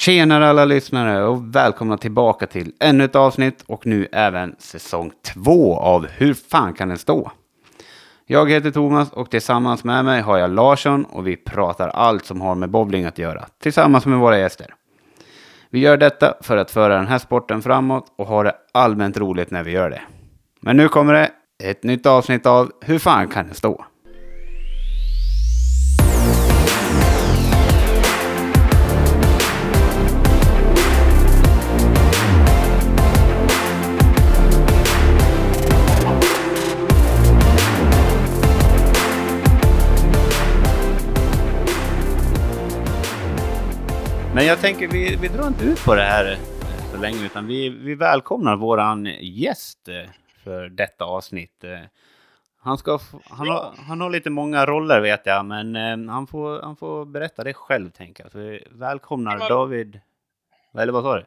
Tjenare alla lyssnare och välkomna tillbaka till ännu ett avsnitt och nu även säsong två av Hur fan kan den stå? Jag heter Thomas och tillsammans med mig har jag Larsson och vi pratar allt som har med bowling att göra tillsammans med våra gäster. Vi gör detta för att föra den här sporten framåt och ha det allmänt roligt när vi gör det. Men nu kommer det ett nytt avsnitt av Hur fan kan den stå? Men jag tänker vi, vi drar inte ut på det här så länge utan vi, vi välkomnar våran gäst eh, för detta avsnitt. Eh, Han, ska, han, har, han har lite många roller vet jag, men eh, han får, han får berätta det själv tänker jag. Så vi välkomnar Men- David, eller vad sa du?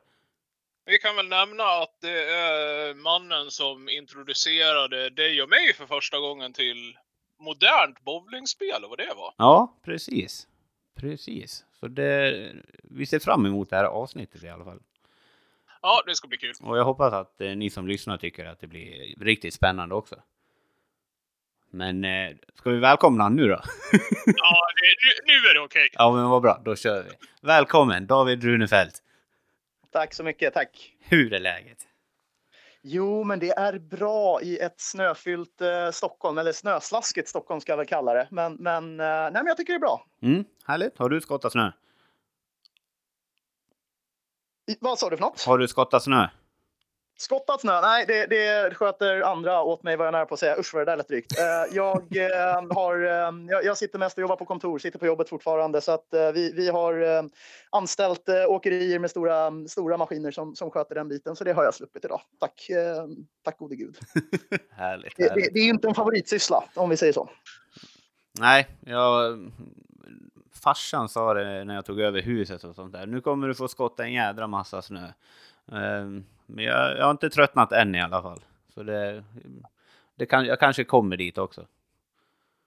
Vi kan väl nämna att det är mannen som introducerade dig och mig för första gången till modernt bowlingspel vad det var. Ja, precis. Precis. Så det, vi ser fram emot det här avsnittet i alla fall. Ja, det ska bli kul. Och jag hoppas att eh, ni som lyssnar tycker att det blir riktigt spännande också. Men eh, ska vi välkomna honom nu då? Ja, det, nu, nu är det okej. ja, men vad bra. Då kör vi. Välkommen David Runefelt. Tack så mycket, tack. Hur är läget? Jo, men det är bra i ett snöfyllt eh, Stockholm, eller snöslaskigt Stockholm ska jag väl kalla det. Men, men, eh, nej, men jag tycker det är bra. Mm, härligt. Har du skottat snö? I, vad sa du för något? Har du skottat snö? Skottat snö? Nej, det, det sköter andra åt mig var jag nära på att säga. Usch vad det där lät drygt. Eh, jag, eh, har, eh, jag, sitter mest och jobbar på kontor, sitter på jobbet fortfarande. Så att eh, vi, vi har eh, anställt eh, åkerier med stora, stora maskiner som, som sköter den biten. Så det har jag sluppit idag. Tack, tack gode gud. härligt. Det, det, härligt. det är ju inte en favoritsyssla om vi säger så. Nej, jag... Farsan sa det när jag tog över huset och sånt där. Nu kommer du få skotta en jädra massa snö. Ehm, Men jag, jag har inte tröttnat än i alla fall. Så det, det kan, jag kanske kommer dit också.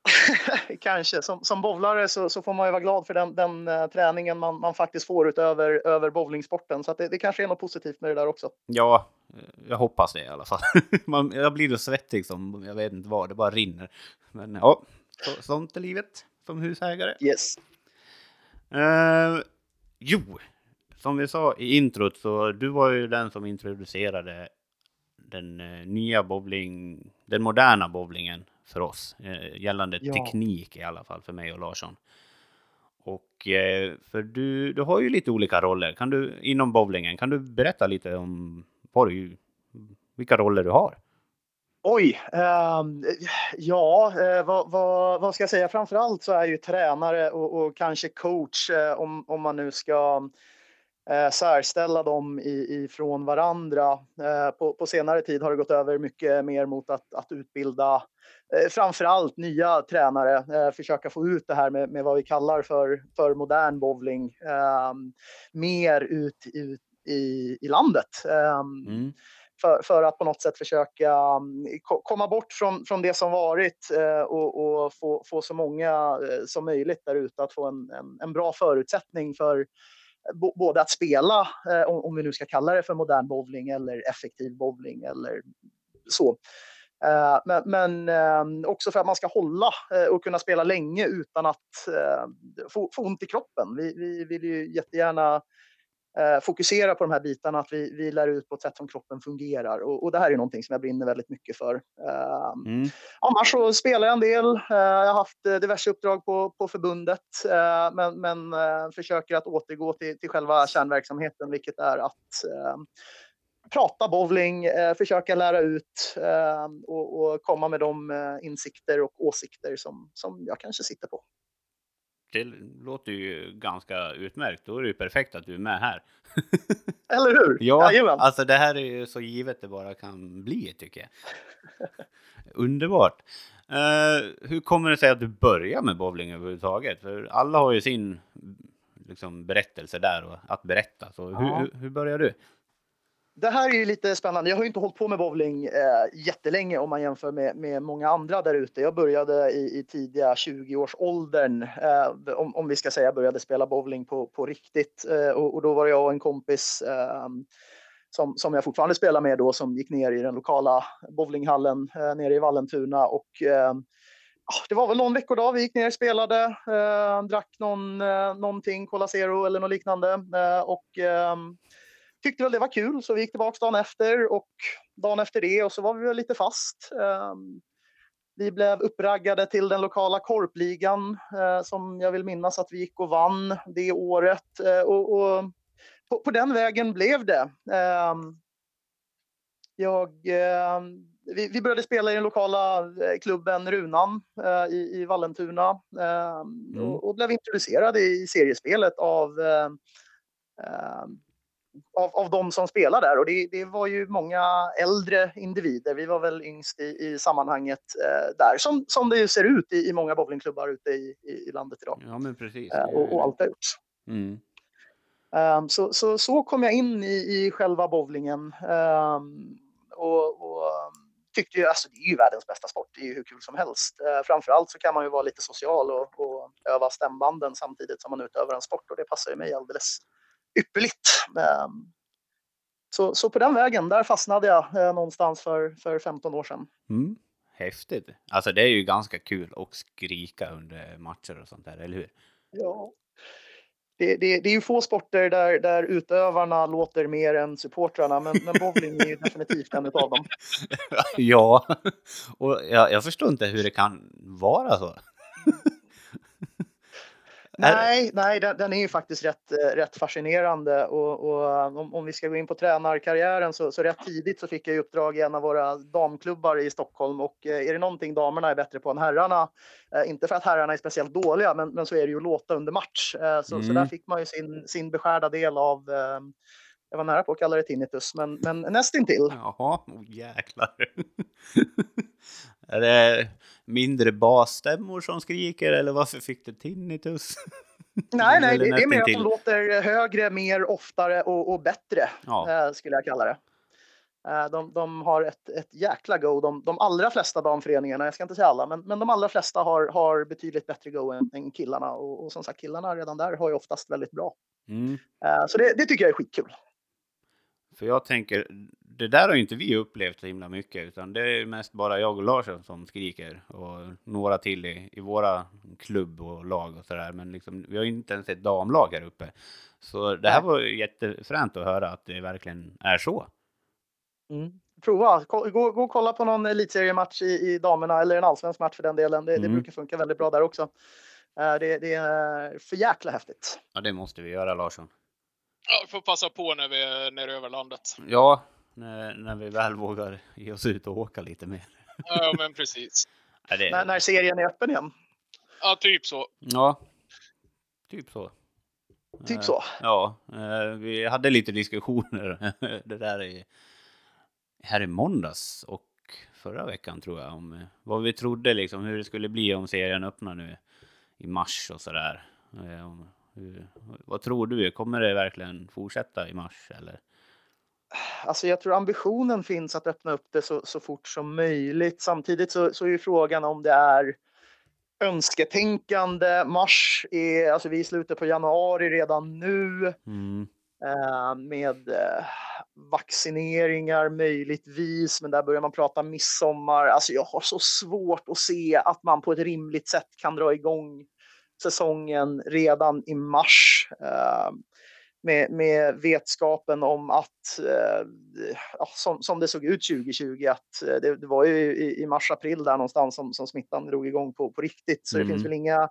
Kanske. Som, som bowlare så, så får man ju vara glad för den, den eh, träningen man, man faktiskt får utöver över bowlingsporten. Så det, det kanske är något positivt med det där också. Ja, jag hoppas det i alla fall. Man, jag blir så svettig som jag vet inte vad, det bara rinner. Men ja, så, sånt är livet som husägare. Yes. Eh, jo, som vi sa i introt så du var ju den som introducerade den eh, nya bowling, den moderna bowlingen för oss. Eh, gällande Ja. teknik i alla fall för mig och Larsson. Och eh, för du, du har ju lite olika roller kan du, inom bowlingen. Kan du berätta lite om vad du, vilka roller du har? Oj, ehm, ja, eh, vad, vad, vad ska jag säga? Framför allt så är jag ju tränare och, och kanske coach eh, om, om man nu ska eh, särställa dem i, ifrån varandra. Eh, på, på senare tid har det gått över mycket mer mot att, att utbilda eh, framför allt nya tränare, eh, försöka få ut det här med, med vad vi kallar för, för modern bowling ehm, mer ut, ut i, i landet. Ehm, Mm. för, för att på något sätt försöka mm, ko- komma bort från, från det som varit eh, och, och få, få så många eh, som möjligt där ute att få en, en, en bra förutsättning för både att spela, eh, om, vi nu ska kalla det för modern bowling eller effektiv bowling eller så. Eh, men, men eh, också för att man ska hålla och kunna spela länge utan att få, få ont i kroppen. Vi, vi vill ju jättegärna fokusera på de här bitarna, att vi, vi lär ut på ett sätt som kroppen fungerar. Och, och det här är någonting som jag brinner väldigt mycket för. Eh, Mm. Annars så spelar jag en del. Eh, Jag har haft eh, diverse uppdrag på, på förbundet, eh, men, men eh, försöker att återgå till, till själva kärnverksamheten, vilket är att eh, prata bowling, eh, försöka lära ut eh, och, och komma med de eh, insikter och åsikter som, som jag kanske sitter på. Det låter ju ganska utmärkt. Då är det ju perfekt att du är med här. Eller hur? Ja, Jajamän. alltså det här är ju så givet det bara kan bli tycker jag. Underbart. Eh, hur kommer det sig att du börjar med bowling överhuvudtaget? För alla har ju sin liksom, berättelse där och att berätta. Så hur, hur, hur börjar du? Det här är ju lite spännande. Jag har ju inte hållit på med bowling eh, jättelänge om man jämför med, med många andra där ute. Jag började i, i tidiga 20-årsåldern, eh, om, om vi ska säga började spela bowling på, på riktigt. Eh, och, och, då var jag och en kompis eh, som, som jag fortfarande spelar med då som gick ner i den lokala bowlinghallen eh, nere i Vallentuna och eh, ah, det var väl någon veckodag vi gick ner och spelade, eh, drack någon, eh, någonting, Cola Zero eller något liknande eh, och eh, tyckte väl det var kul så vi gick tillbaka dagen efter och dagen efter det och så var vi väl lite fast. Eh, vi blev uppraggade till den lokala korpligan eh, som jag vill minnas att vi gick och vann det året eh, och, och på, på, den vägen blev det. Ehm, jag vi, vi, började spela i den lokala eh, klubben Runan i, i Vallentuna mm. och, och, blev introducerade i seriespelet av, av, av de som spelar där. Och det, det, var ju många äldre individer. Vi var väl yngst i, i sammanhanget eh, där, som, som det ser ut i, i många bowlingklubbar ute i, i, landet idag. Ja, men precis. Eh, och, och, allt har gjorts. Mm. Um, så, så, så kom jag in i, i själva bowlingen. Um, och, och tyckte ju, alltså det är ju världens bästa sport, det är ju hur kul som helst. Eh, framförallt så kan man ju vara lite social och, och öva stämbanden samtidigt som man utövar en sport och det passar ju mig alldeles ypperligt. Eh, så, så på den vägen, där fastnade jag eh, någonstans för, för 15 år sedan. Mm. Häftigt. Alltså det är ju ganska kul att skrika under matcher och sånt där, eller hur? Ja, det, det, det, är ju få sporter där, där utövarna låter mer än supportrarna, men, men bowling är ju definitivt en av dem. ja, och jag, jag förstår inte hur det kan vara så. Nej, nej den, den, är ju faktiskt rätt, eh, rätt fascinerande och, och eh, om, om, vi ska gå in på tränarkarriären så, så rätt tidigt så fick jag uppdrag i en av våra damklubbar i Stockholm och eh, är det någonting damerna är bättre på än herrarna, inte för att herrarna är speciellt dåliga, men, men så är det ju att låta under match. Så, mm. så där fick man ju sin, sin beskärda del av jag var nära på att kalla det tinnitus, men, men nästintill. Jaha, oh, jäklar. Det mindre basstämmor som skriker eller varför fick du tinnitus? Nej, nej, det, är mer att de låter högre, mer, oftare och, och bättre, ja. Eh, skulle jag kalla det. Eh, de, de har ett, ett jäkla go. De, de allra flesta damföreningarna, jag ska inte säga alla, men, men de allra flesta har, har betydligt bättre go än, än killarna. Och, och, som sagt, killarna redan där har ju oftast väldigt bra. Mm. Eh, så det, det, tycker jag är skitkul. För jag tänker, det där har ju inte vi upplevt så himla mycket, utan det är mest bara jag och Larsson som skriker och några till i, i våra klubb och lag och sådär. Men liksom, vi har ju inte ens ett damlag här uppe. Så det här var jättefränt att höra att det verkligen är så. Mm. Prova, gå, gå och kolla på någon elitseriematch i, i damerna eller en allsvensk match för den delen. Det, mm. det brukar funka väldigt bra där också. Eh, det, det är för jäkla häftigt. Ja, det måste vi göra Larsson. Ja, vi får passa på när vi är nere över landet. Ja, när, när vi väl vågar ge oss ut och åka lite mer. Ja, men precis. Ja, det... när, när serien är öppen igen? Ja, typ så. Ja, typ så. Typ så? Ja, eh, vi hade lite diskussioner det där i, här i måndags och förra veckan tror jag om vad vi trodde liksom hur det skulle bli om serien öppnar nu i mars och sådär. Eh, vad tror du? Kommer det verkligen fortsätta i mars eller? Alltså jag tror ambitionen finns att öppna upp det så, så fort som möjligt. Samtidigt så, så är ju frågan om det är önsketänkande. Mars är, alltså vi är i slutet på januari redan nu. Mm. Eh, med eh, vaccineringar möjligtvis, men där börjar man prata midsommar. Alltså jag har så svårt att se att man på ett rimligt sätt kan dra igång säsongen redan i mars. Eh, med, med vetskapen om att, eh, som, som det såg ut 2020, att eh, det, det var ju i, i mars-april där någonstans som, som smittan drog igång på, på riktigt. Så mm. det finns mm. väl inga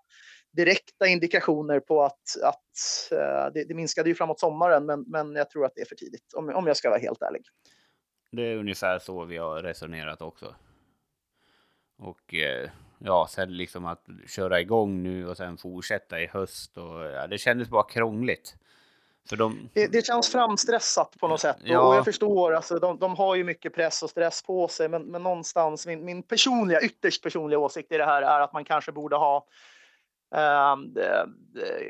direkta indikationer på att, att uh, det, det, minskade ju framåt sommaren, men, men jag tror att det är för tidigt, om, om jag ska vara helt ärlig. Det är ungefär så vi har resonerat också. Och eh, ja, sen liksom att köra igång nu och sen fortsätta i höst och ja, det kändes bara krångligt. För de... det, det känns framstressat på något sätt ja. och jag förstår, alltså, de, de har ju mycket press och stress på sig, men, men någonstans min, min personliga, ytterst personliga åsikt i det här är att man kanske borde ha Ehm,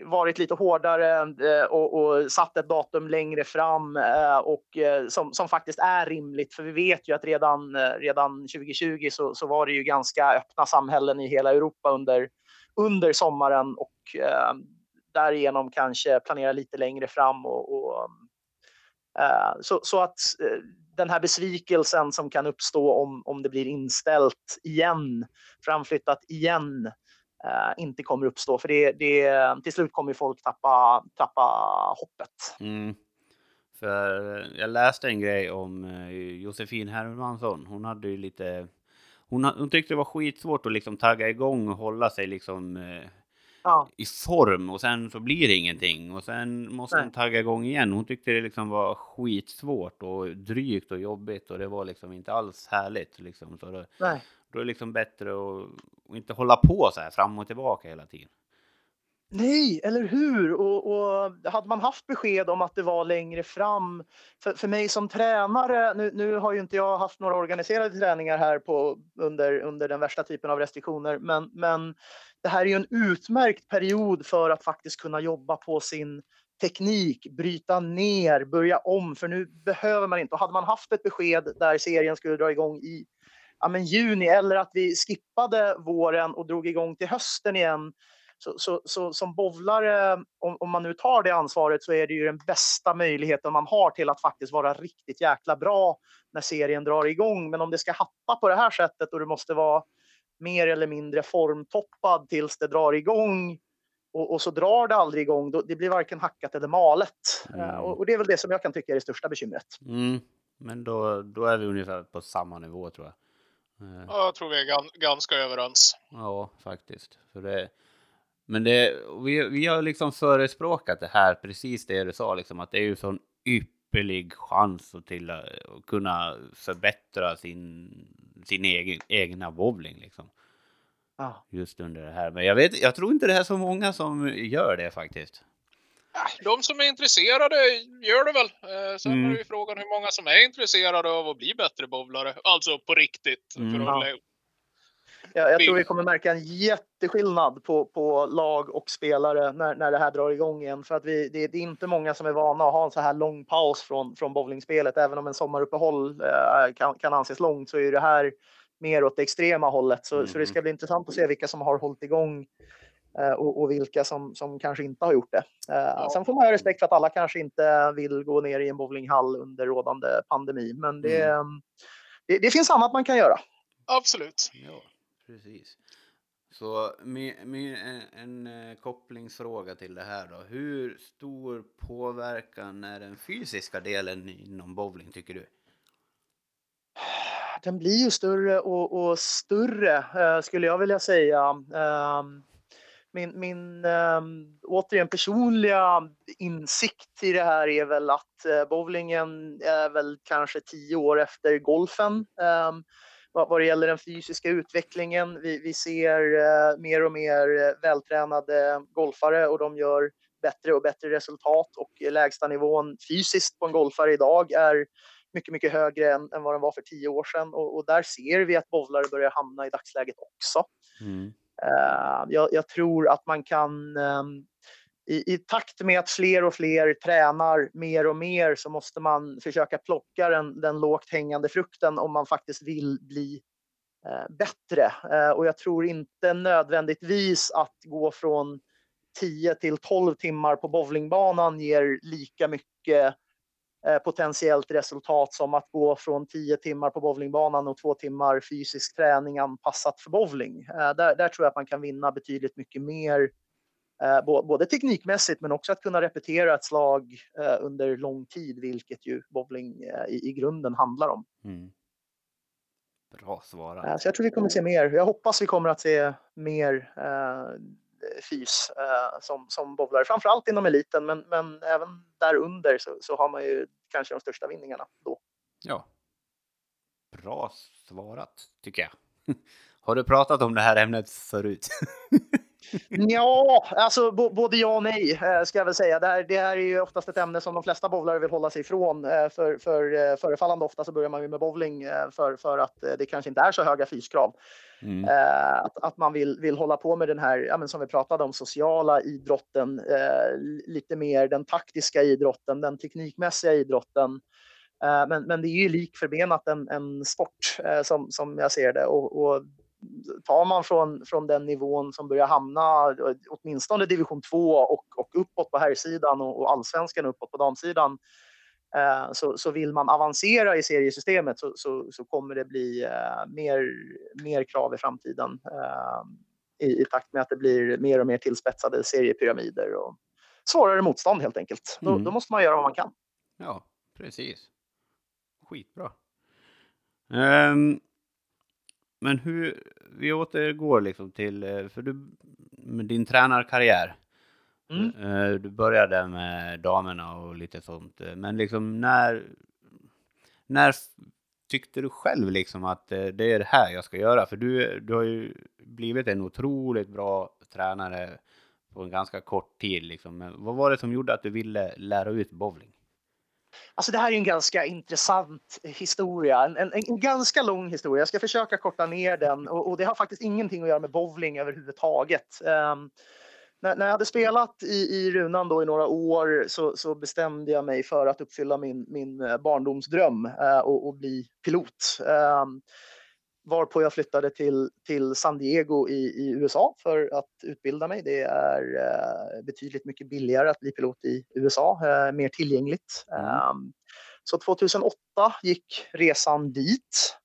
varit lite hårdare eh, och, och satt ett datum längre fram eh, och eh, som, som faktiskt är rimligt. För vi vet ju att redan, redan 2020 så, så var det ju ganska öppna samhällen i hela Europa under, under sommaren och eh, därigenom kanske planera lite längre fram. Och, och eh, så, så, att eh, den här besvikelsen som kan uppstå om, om det blir inställt igen, framflyttat igen, eh, inte kommer uppstå. För det, det, till slut kommer folk tappa, tappa hoppet. Mm. För jag läste en grej om eh, Josefin Hermansson. Hon hade ju lite... Hon, hon tyckte det var skitsvårt att liksom tagga igång och hålla sig liksom eh, ja. i form och sen så blir det ingenting och sen måste Nej. hon tagga igång igen. Hon tyckte det liksom var skitsvårt och drygt och jobbigt och det var liksom inte alls härligt. Liksom. Så då, Nej då är det liksom bättre att, att inte hålla på så här fram och tillbaka hela tiden. Nej, eller hur? Och, och, hade man haft besked om att det var längre fram, för, för mig som tränare, nu, nu har ju inte jag haft några organiserade träningar här på, under, under den värsta typen av restriktioner, men, men det här är ju en utmärkt period för att faktiskt kunna jobba på sin teknik, bryta ner, börja om, för nu behöver man inte. Och hade man haft ett besked där serien skulle dra igång i ja, men juni eller att vi skippade våren och drog igång till hösten igen, så, så, så, som bovlare, om, om, man nu tar det ansvaret, så är det ju den bästa möjligheten man har till att faktiskt vara riktigt jäkla bra när serien drar igång. Men om det ska hatta på det här sättet och du måste vara mer eller mindre formtoppad tills det drar igång och, och så drar det aldrig igång, då, det blir varken hackat eller malet. Mm. Uh, och, och, det är väl det som jag kan tycka är det största bekymret. Mm. Men då, då är vi ungefär på samma nivå tror jag. Uh. Ja, jag tror vi är ganska överens. Ja, faktiskt. För det, men det, vi, vi har liksom förespråkat det här, precis det du sa, liksom, att det är ju sån ypperlig chans att, till att kunna förbättra sin, sin egen, egna bowling. Liksom. Ja. Just under det här. Men jag, vet, jag tror inte det är så många som gör det faktiskt. De som är intresserade gör det väl. Eh, sen mm. är ju frågan hur många som är intresserade av att bli bättre bowlare. Alltså på riktigt. Mm. För att jag, jag tror vi kommer märka en jätteskillnad på, på lag och spelare när, när det här drar igång igen. För att vi, det, är inte många som är vana att ha en så här lång paus från, från bowlingspelet. Även om en sommaruppehåll eh, kan, kan anses långt så är det här mer åt det extrema hållet. Så, mm. så det ska bli intressant att se vilka som har hållit igång och, och, vilka som, som kanske inte har gjort det. Eh, ja. Sen får man ha respekt för att alla kanske inte vill gå ner i en bowlinghall under rådande pandemi. Men det, mm. det, det, finns annat man kan göra. Absolut. Ja. Precis. Så med, med en, en, eh, kopplingsfråga till det här då. Hur stor påverkan är den fysiska delen inom bowling tycker du? Den blir ju större och, och större skulle jag vilja säga. Min, min um, återigen personliga insikt i det här är väl att äh, bowlingen är väl kanske tio år efter golfen. Um, vad, det gäller den fysiska utvecklingen. Vi, vi ser äh, mer och mer vältränade golfare och de gör bättre och bättre resultat och lägsta nivån fysiskt på en golfare idag är mycket, mycket högre än, än vad den var för tio år sedan och, och där ser vi att bowlare börjar hamna i dagsläget också. Mm. Eh, jag, jag, tror att man kan ehm, i, i, takt med att fler och fler tränar mer och mer så måste man försöka plocka den, den lågt hängande frukten om man faktiskt vill bli eh, bättre. Eh, och jag tror inte nödvändigtvis att gå från 10 till 12 timmar på bowlingbanan ger lika mycket potentiellt resultat som att gå från 10 timmar på bowlingbanan och två timmar fysisk träning anpassat för bowling. Eh, där, där tror jag att man kan vinna betydligt mycket mer Eh, både teknikmässigt men också att kunna repetera ett slag eh, under lång tid, vilket ju bowling eh, i, grunden handlar om. Mm. Bra svarat. Så jag tror vi kommer se mer. Jag hoppas vi kommer att se mer eh, fys eh, som, som bowlare, framförallt inom eliten, men, men även där under så, så har man ju kanske de största vinningarna då. Ja. Bra svarat, tycker jag. Har du pratat om det här ämnet förut? Ja, alltså både ja och nej ska jag väl säga. Det här, det här är ju oftast ett ämne som de flesta bowlare vill hålla sig ifrån. För, för förefallande ofta så börjar man ju med bowling för, för att det kanske inte är så höga fyskrav. Mm. Att, att man vill, vill hålla på med den här, ja, som vi pratade om, sociala idrotten, lite mer den taktiska idrotten, den teknikmässiga idrotten. Men, men det är ju lik förbenat en, en sport som, som jag ser det. Och, och tar man från, från den nivån som börjar hamna åtminstone division 2 och, och uppåt på herrsidan och, och allsvenskan uppåt på damsidan eh, så, så vill man avancera i seriesystemet så, så, så kommer det bli eh, mer, mer krav i framtiden eh, i, i takt med att det blir mer och mer tillspetsade seriepyramider och svårare motstånd helt enkelt. Mm. Då, då, måste man göra vad man kan. Ja, precis. Skitbra. Um, men hur, vi återgår liksom till, eh, för du, med din tränarkarriär. Mm. Eh, du började med damerna och lite sånt. Eh, men liksom när, när tyckte du själv liksom att det är det här jag ska göra? För du, du har ju blivit en otroligt bra tränare på en ganska kort tid. Liksom. Men vad var det som gjorde att du ville lära ut bowling? Alltså det här är en ganska intressant historia, en, en, en ganska lång historia. Jag ska försöka korta ner den och, och, det har faktiskt ingenting att göra med bowling överhuvudtaget. Um, när, när jag hade spelat i, i Runan då i några år så, så bestämde jag mig för att uppfylla min, min eh, barndomsdröm uh, och, och, bli pilot. Um, varpå jag flyttade till, till San Diego i, i USA för att utbilda mig. Det är eh, betydligt mycket billigare att bli pilot i USA, eh, mer tillgängligt. Um, så 2008 gick resan dit.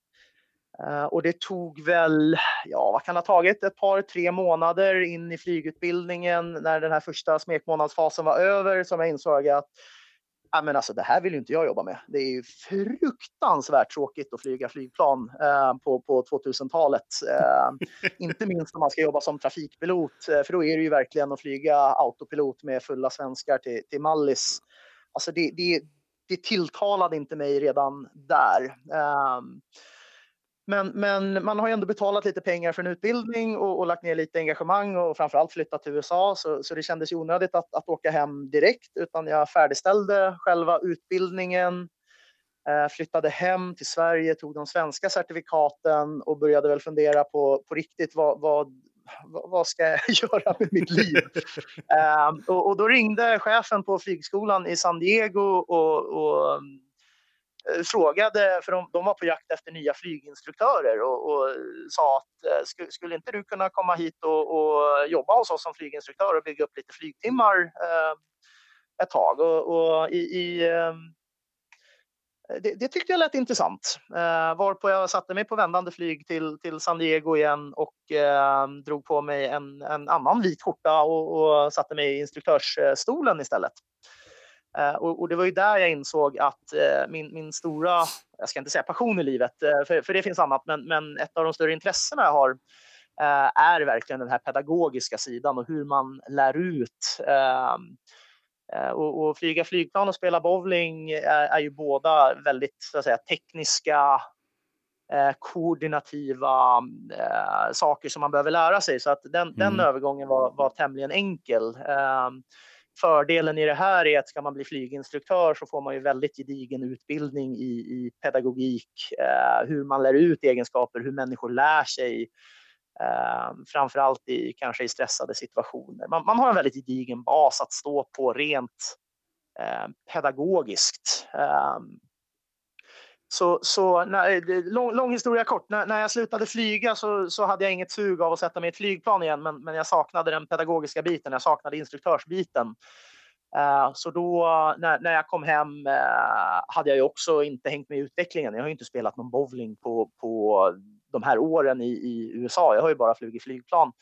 Uh, och det tog väl, ja vad kan det ha tagit, ett par, tre månader in i flygutbildningen när den här första smekmånadsfasen var över som jag insåg att ja, men alltså, det här vill ju inte jag jobba med. Det är ju fruktansvärt tråkigt att flyga flygplan eh, på, på 2000-talet. Eh, inte minst om man ska jobba som trafikpilot, eh, för då är det ju verkligen att flyga autopilot med fulla svenskar till, till Mallis. Alltså det, det, det tilltalade inte mig redan där. Um, men, men man har ju ändå betalat lite pengar för en utbildning och, och lagt ner lite engagemang och framförallt flyttat till USA. Så, så det kändes onödigt att, att åka hem direkt utan jag färdigställde själva utbildningen. Eh, flyttade hem till Sverige, tog de svenska certifikaten och började väl fundera på, på riktigt vad, vad, vad ska jag göra med mitt liv? eh, och, och, då ringde chefen på flygskolan i San Diego och, och Eh, frågade, för de, de, var på jakt efter nya flyginstruktörer och, och sa att eh, skulle, skulle inte du kunna komma hit och, och, jobba hos oss som flyginstruktör och bygga upp lite flygtimmar eh, ett tag? Och, och i, i eh, det, det, tyckte jag lät intressant. Eh, varpå jag satte mig på vändande flyg till, till San Diego igen och eh, drog på mig en, en annan vit skjorta och, och satte mig i instruktörsstolen istället. Eh, och, och, det var ju där jag insåg att eh, min, min stora, jag ska inte säga passion i livet, eh, för, för det finns annat, men, men ett av de större intressena jag har är verkligen den här pedagogiska sidan och hur man lär ut. Ehm, och, och flyga flygplan och spela bowling är, är ju båda väldigt så att säga, tekniska koordinativa eh, saker som man behöver lära sig. Så att den, mm. den övergången var, var tämligen enkel. Eh, Fördelen i det här är att ska man bli flyginstruktör så får man ju väldigt gedigen utbildning i, i pedagogik, eh, hur man lär ut egenskaper, hur människor lär sig, eh, framförallt i, kanske i stressade situationer. Man, man, har en väldigt gedigen bas att stå på rent eh, pedagogiskt. Eh, så, så när, eh, lång, lång, historia kort, när, när jag slutade flyga så, så, hade jag inget sug av att sätta mig i ett flygplan igen, men, men jag saknade den pedagogiska biten, jag saknade instruktörsbiten. Uh, så då när, när, jag kom hem uh, hade jag ju också inte hängt med i utvecklingen. Jag har ju inte spelat någon bowling på, på de här åren i, i USA. Jag har ju bara flugit flygplan.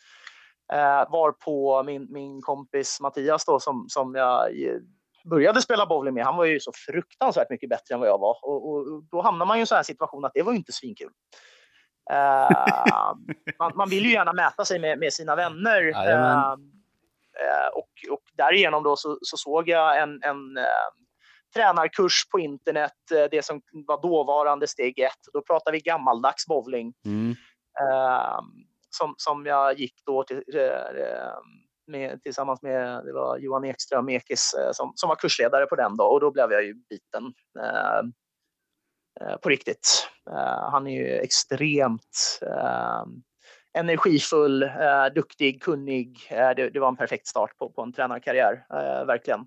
Uh, var på min, min kompis Mattias då som, som jag började spela bowling med, han var ju så fruktansvärt mycket bättre än vad jag var. Och, och då hamnar man ju i en sån här situation att det var ju inte svinkul. Uh, man, man, vill ju gärna mäta sig med, med sina vänner. Uh, uh, och, och därigenom då så, så såg jag en, en tränarkurs på internet, det som var dåvarande steg ett. Då pratar vi gammaldags bowling. Mm. som, som jag gick då till, med, tillsammans med det var Johan Ekström, Ekis, som, som var kursledare på den då och då blev jag ju biten på riktigt. Han är ju extremt energifull, eh, duktig, kunnig. Eh, det, det, var en perfekt start på, på en tränarkarriär, eh, verkligen.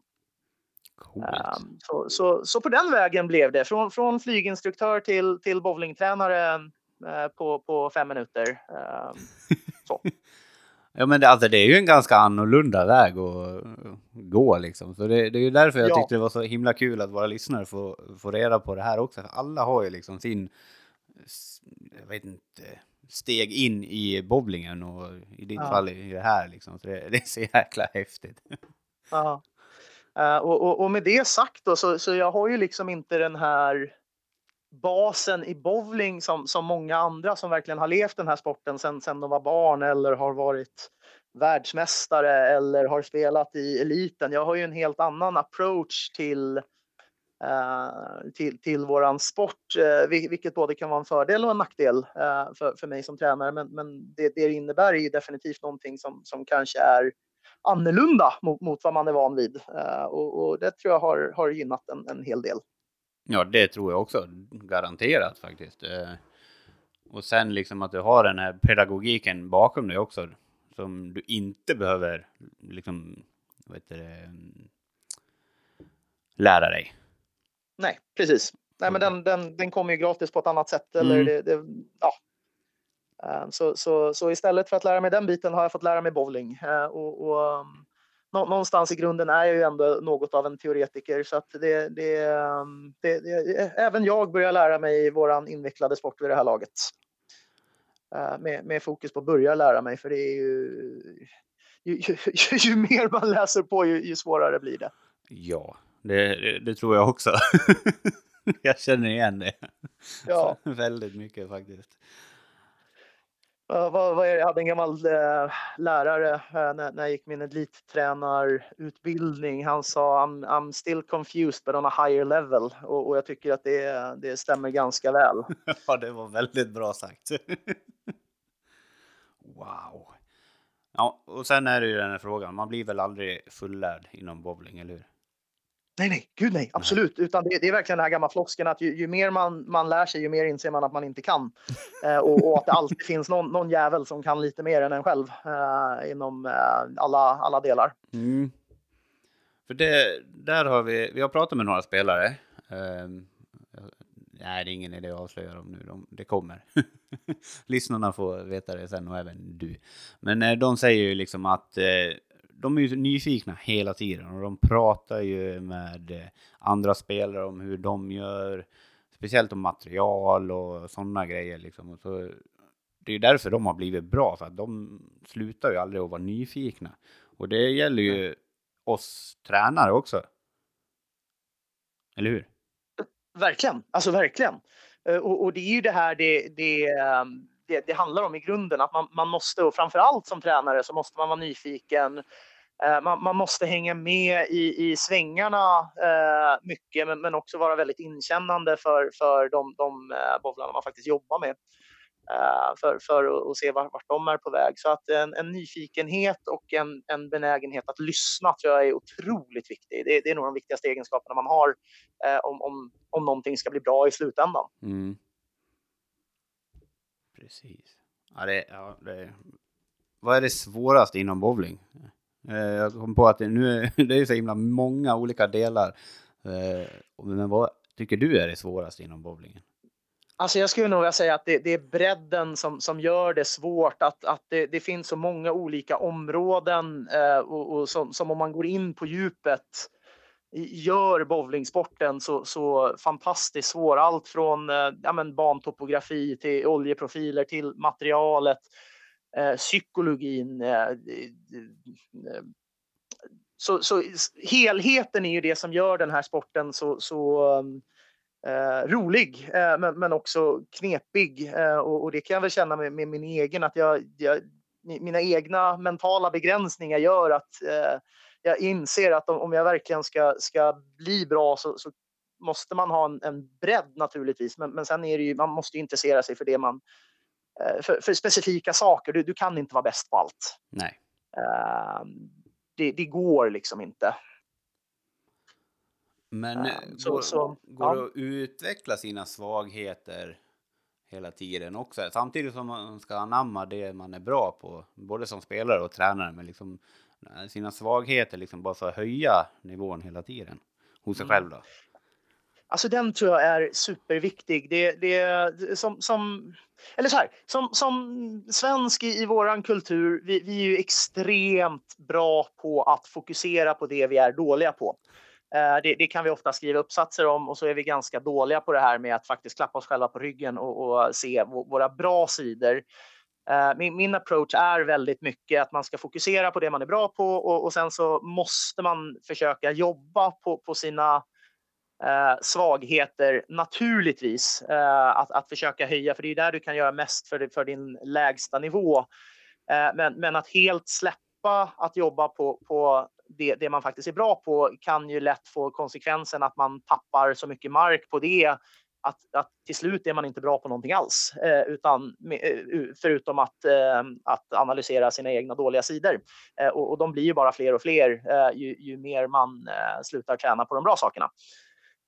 Um, så, så, så, på den vägen blev det. Från, från flyginstruktör till, till bowlingtränare eh, på, på fem minuter. Så. ja, men det, alltså, det är ju en ganska annorlunda väg att gå liksom. Så det, det är ju därför jag ja. tyckte det var så himla kul att våra lyssnare får, får reda på det här också. Alla har ju liksom sin, jag vet inte, steg in i bowlingen och i ditt ja. fall i det här liksom. Så det, det är så jäkla häftigt. Ja. Uh, och, och, och, med det sagt då, så, så jag har ju liksom inte den här basen i bowling som, som många andra som verkligen har levt den här sporten sedan sen de var barn eller har varit världsmästare eller har spelat i eliten. Jag har ju en helt annan approach till Eh, till, till våran sport, eh, vilket både kan vara en fördel och en nackdel eh, för, för mig som tränare. Men, men det, det innebär är definitivt någonting som, som kanske är annorlunda mot, mot vad man är van vid. Eh, och, och det tror jag har, har gynnat en, en hel del. Ja, det tror jag också. Garanterat faktiskt. Och sen liksom att du har den här pedagogiken bakom dig också. Som du inte behöver liksom, vad heter det, lära dig. Nej, precis. Nej, men den, den, den kommer ju gratis på ett annat sätt. Eller mm. det, det, ja. Eh, så, så, så istället för att lära mig den biten har jag fått lära mig bowling. Eh, och, och um, någonstans i grunden är jag ju ändå något av en teoretiker så att det, det, um, det, det även jag börjar lära mig våran invecklade sport vid det här laget. Eh, med, med fokus på att börja lära mig för det är ju ju, ju, ju, ju mer man läser på ju, svårare blir det. Ja, det tror jag också. jag känner igen det. Ja. väldigt mycket faktiskt. Eh, vad, vad är? Jag hade en gammal eh, lärare eh, när, när jag gick min elittränarutbildning. Han sa I'm, I'm still confused but on a higher level. Och, och jag tycker att det, det stämmer ganska väl. ja, det var väldigt bra sagt. wow. Ja, och sen är det ju den här frågan. Man blir väl aldrig fullärd inom bowling, eller hur? Nej, nej, gud nej, absolut. Nej. Utan det, det, är verkligen den här gamla floskeln att ju, ju, mer man, man lär sig, ju mer inser man att man inte kan. Eh, och, och, att det alltid finns någon, någon jävel som kan lite mer än en själv eh, inom eh, alla, alla delar. Mm. För det, där har vi, vi har pratat med några spelare. Eh, nej, det är ingen idé att avslöja dem nu, de, det kommer. Lyssnarna får veta det sen och även du. Men eh, de säger ju liksom att eh, de är ju nyfikna hela tiden och de pratar ju med eh, andra spelare om hur de gör, speciellt om material och sådana grejer liksom. Och så, det är därför de har blivit bra, för att de slutar ju aldrig att vara nyfikna. Och det gäller ju oss tränare också. Eller hur? Verkligen, alltså verkligen. Eh, och, och det är ju det här det, det, ehm, det, det handlar om i grunden, att man, man måste, och framför allt som tränare så måste man vara nyfiken Eh, Eh, man, man, måste hänga med i, i svängarna eh, mycket men, men, också vara väldigt inkännande för, för de, de eh, bowlarna man faktiskt jobbar med. Eh, för, för att se vart, vart de är på väg. Så att en, en nyfikenhet och en, en benägenhet att lyssna tror jag är otroligt viktig. Det, det är nog de viktigaste egenskaperna man har eh, om, om, om någonting ska bli bra i slutändan. Mm. Precis. Ja, det, ja, det, vad är det svåraste inom bowling? Eh, jag kom på att det, nu det är så himla många olika delar. Eh, men vad tycker du är det svåraste inom bowlingen? Alltså jag skulle nog vilja säga att det, det, är bredden som, som gör det svårt. Att, att det, det finns så många olika områden eh, och, och som, som, om man går in på djupet gör bowlingsporten så, så fantastiskt svår. Allt från eh, ja, men bantopografi till oljeprofiler till materialet eh, psykologin. Eh, eh, eh så, så helheten är ju det som gör den här sporten så, så eh, rolig, eh, men, men också knepig. Eh, och, och, det kan jag väl känna med, med min egen, att jag, jag, mina egna mentala begränsningar gör att eh, jag inser att om, om jag verkligen ska, ska bli bra så, så måste man ha en, en bredd naturligtvis. Men, men sen är det ju, man måste intressera sig för det man för, för, specifika saker. Du, du kan inte vara bäst på allt. Nej. Uh, det, det, går liksom inte. Men uh, så, går, så, går det att utveckla sina svagheter hela tiden också? Samtidigt som man ska anamma det man är bra på, både som spelare och tränare, men liksom sina svagheter liksom bara för att höja nivån hela tiden hos sig mm. själv då? Alltså den tror jag är superviktig. Det, det, som, som, eller så här, som, som svensk i, i vår kultur, vi, vi är ju extremt bra på att fokusera på det vi är dåliga på. Eh, det, det, kan vi ofta skriva uppsatser om och så är vi ganska dåliga på det här med att faktiskt klappa oss själva på ryggen och, och se våra bra sidor. Eh, min, min, approach är väldigt mycket att man ska fokusera på det man är bra på och, och sen så måste man försöka jobba på, på sina eh, svagheter naturligtvis. Eh, att, att försöka höja, för det är där du kan göra mest för, för din lägsta nivå. Eh, men, men att helt släppa att jobba på, på det, det, man faktiskt är bra på kan ju lätt få konsekvensen att man tappar så mycket mark på det att, att till slut är man inte bra på någonting alls, eh, utan eh, förutom att, eh, att analysera sina egna dåliga sidor. Eh, och, och, de blir ju bara fler och fler eh, ju, ju, mer man eh, slutar träna på de bra sakerna.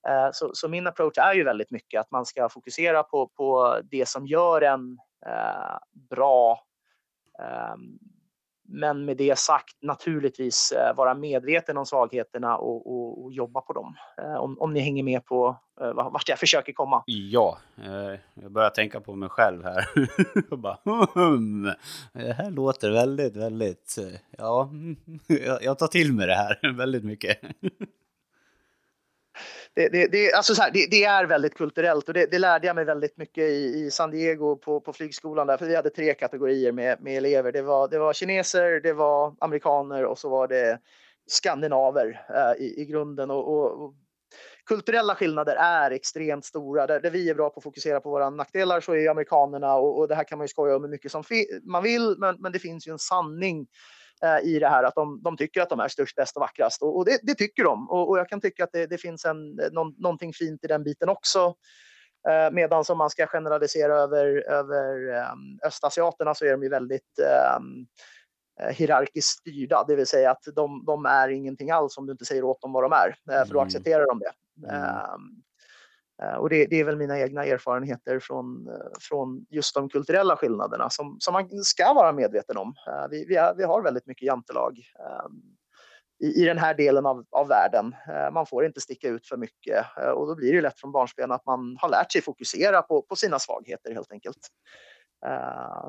Eh, så, så, min approach är ju väldigt mycket att man ska fokusera på, på det som gör en eh, bra ehm, men med det sagt naturligtvis eh, vara medveten om svagheterna och, och, och jobba på dem. Eh, om, om ni hänger med på eh, vart jag försöker komma. Ja, eh, jag börjar tänka på mig själv här. och bara, hmm, det här låter väldigt, väldigt, ja, jag tar till mig det här väldigt mycket det, det, det, alltså så här, det, det, är väldigt kulturellt och det, det, lärde jag mig väldigt mycket i, i San Diego på, på flygskolan där, för vi hade tre kategorier med, med elever. Det var, det var kineser, det var amerikaner och så var det skandinaver äh, i, i grunden. Och, och, och, kulturella skillnader är extremt stora. Där, där, vi är bra på att fokusera på våra nackdelar så är amerikanerna, och, och det här kan man ju skoja om hur mycket som man vill, men, men det finns ju en sanning i det här att de, de, tycker att de är störst, bäst och vackrast. Och, och det, det, tycker de. Och, och, jag kan tycka att det, det finns en, någon, någonting fint i den biten också. Eh, medan om man ska generalisera över, över um, östasiaterna så är de ju väldigt um, hierarkiskt styrda, det vill säga att de, de, är ingenting alls om du inte säger åt dem vad de är, för då mm. accepterar de det. Mm. Eh, och det, det, är väl mina egna erfarenheter från, eh, från just de kulturella skillnaderna som, som man ska vara medveten om. Eh, vi, vi, är, vi har väldigt mycket jantelag ehm, i, i den här delen av, av världen. Man får inte sticka ut för mycket och då blir det lätt från barnsben att man har lärt sig fokusera på, på sina svagheter helt enkelt.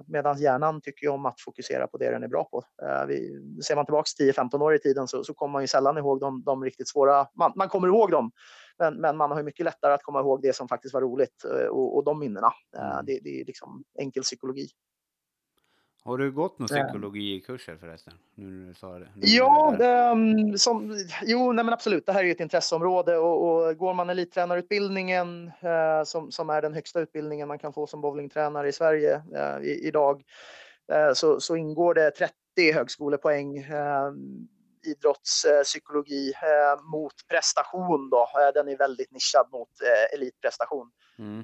Medan hjärnan tycker om att fokusera på det den är bra på. Vi, ser man tillbaks 10-15 år i tiden så, så kommer man ju sällan ihåg de, de riktigt svåra. Man, man kommer ihåg dem, men, men, man har mycket lättare att komma ihåg det som faktiskt var roligt uh, och, och de minnena. Mm. Det, det, är liksom enkel psykologi. Har du gått några psykologikurser förresten? Nu när du sa det. ja, um, som, jo, nej men absolut. Det här är ett intresseområde och, och går man elittränarutbildningen uh, som, som är den högsta utbildningen man kan få som bowlingtränare i Sverige uh, i, idag uh, så, så ingår det 30 högskolepoäng ehm, idrottspsykologi eh, mot prestation. Då. Eh, den är väldigt nischad mot eh, elitprestation. Mm.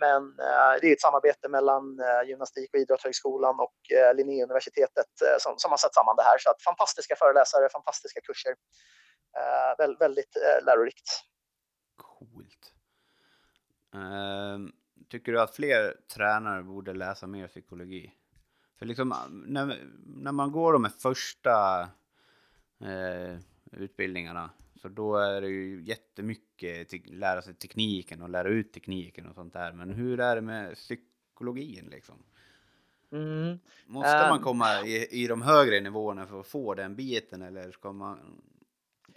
men det är ett samarbete mellan Gymnastik och idrottshögskolan och Linnéuniversitetet som, som har satt samman det här. Så att fantastiska föreläsare, fantastiska kurser. Vä väldigt lärorikt. Coolt. tycker du att fler tränare borde läsa mer psykologi? För liksom, när, när man går de första eh, utbildningarna. Så då är det ju jättemycket att lära sig tekniken och lära ut tekniken och sånt där. Men hur är det med psykologin liksom? Mm. Måste um, man komma i, i de högre nivåerna för att få den biten eller ska man,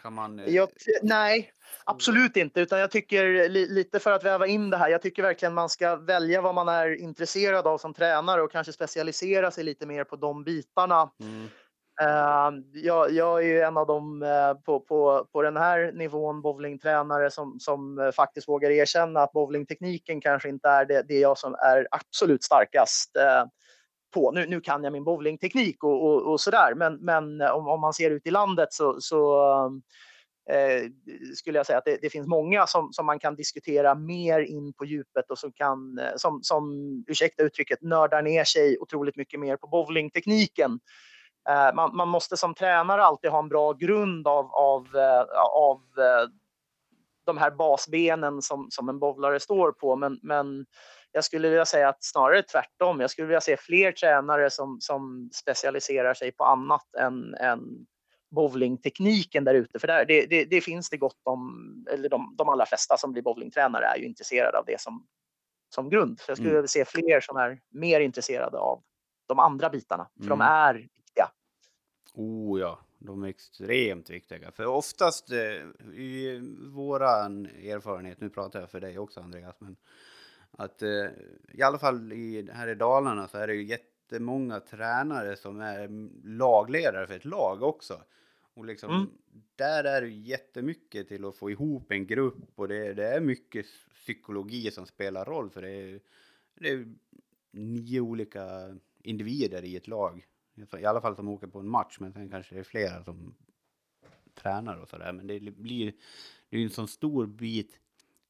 kan man? Eh, jag, nej, absolut inte, utan jag tycker li, lite för att väva in det här. Jag tycker verkligen man ska välja vad man är intresserad av som tränare och kanske specialisera sig lite mer på de bitarna. Mm. Ehm, jag, jag, är ju en av dem eh, på, på, på den här nivån bowlingtränare som, som eh, faktiskt vågar erkänna att bowlingtekniken kanske inte är det, det jag som är absolut starkast eh, på. Nu, nu kan jag min bowlingteknik och, och, och sådär, men, men om, om man ser ut i landet så, så eh, skulle jag säga att det, det, finns många som, som man kan diskutera mer in på djupet och som kan, som, som ursäkta uttrycket, nördar ner sig otroligt mycket mer på bowlingtekniken. Eh, man, man, måste som tränare alltid ha en bra grund av, av, eh, av de här basbenen som, som en bowlare står på. Men, men jag skulle vilja säga att snarare tvärtom. Jag skulle vilja se fler tränare som, som specialiserar sig på annat än, än bowlingtekniken där ute. För där, det, det, det, finns det gott om, eller de, de allra flesta som blir bowlingtränare är ju intresserade av det som, som grund. Så jag skulle mm. vilja se fler som är mer intresserade av de andra bitarna, för mm. de är. Oh ja, de är extremt viktiga. För oftast eh, i våran erfarenhet, nu pratar jag för dig också Andreas, men att eh, i alla fall i, här i Dalarna så är det ju jättemånga tränare som är lagledare för ett lag också. Och liksom, mm. där är det jättemycket till att få ihop en grupp och det, det är mycket psykologi som spelar roll för det är, det är nio olika individer i ett lag. I alla fall som åker på en match, men sen kanske det är flera som tränar och sådär. Men det blir ju en sån stor bit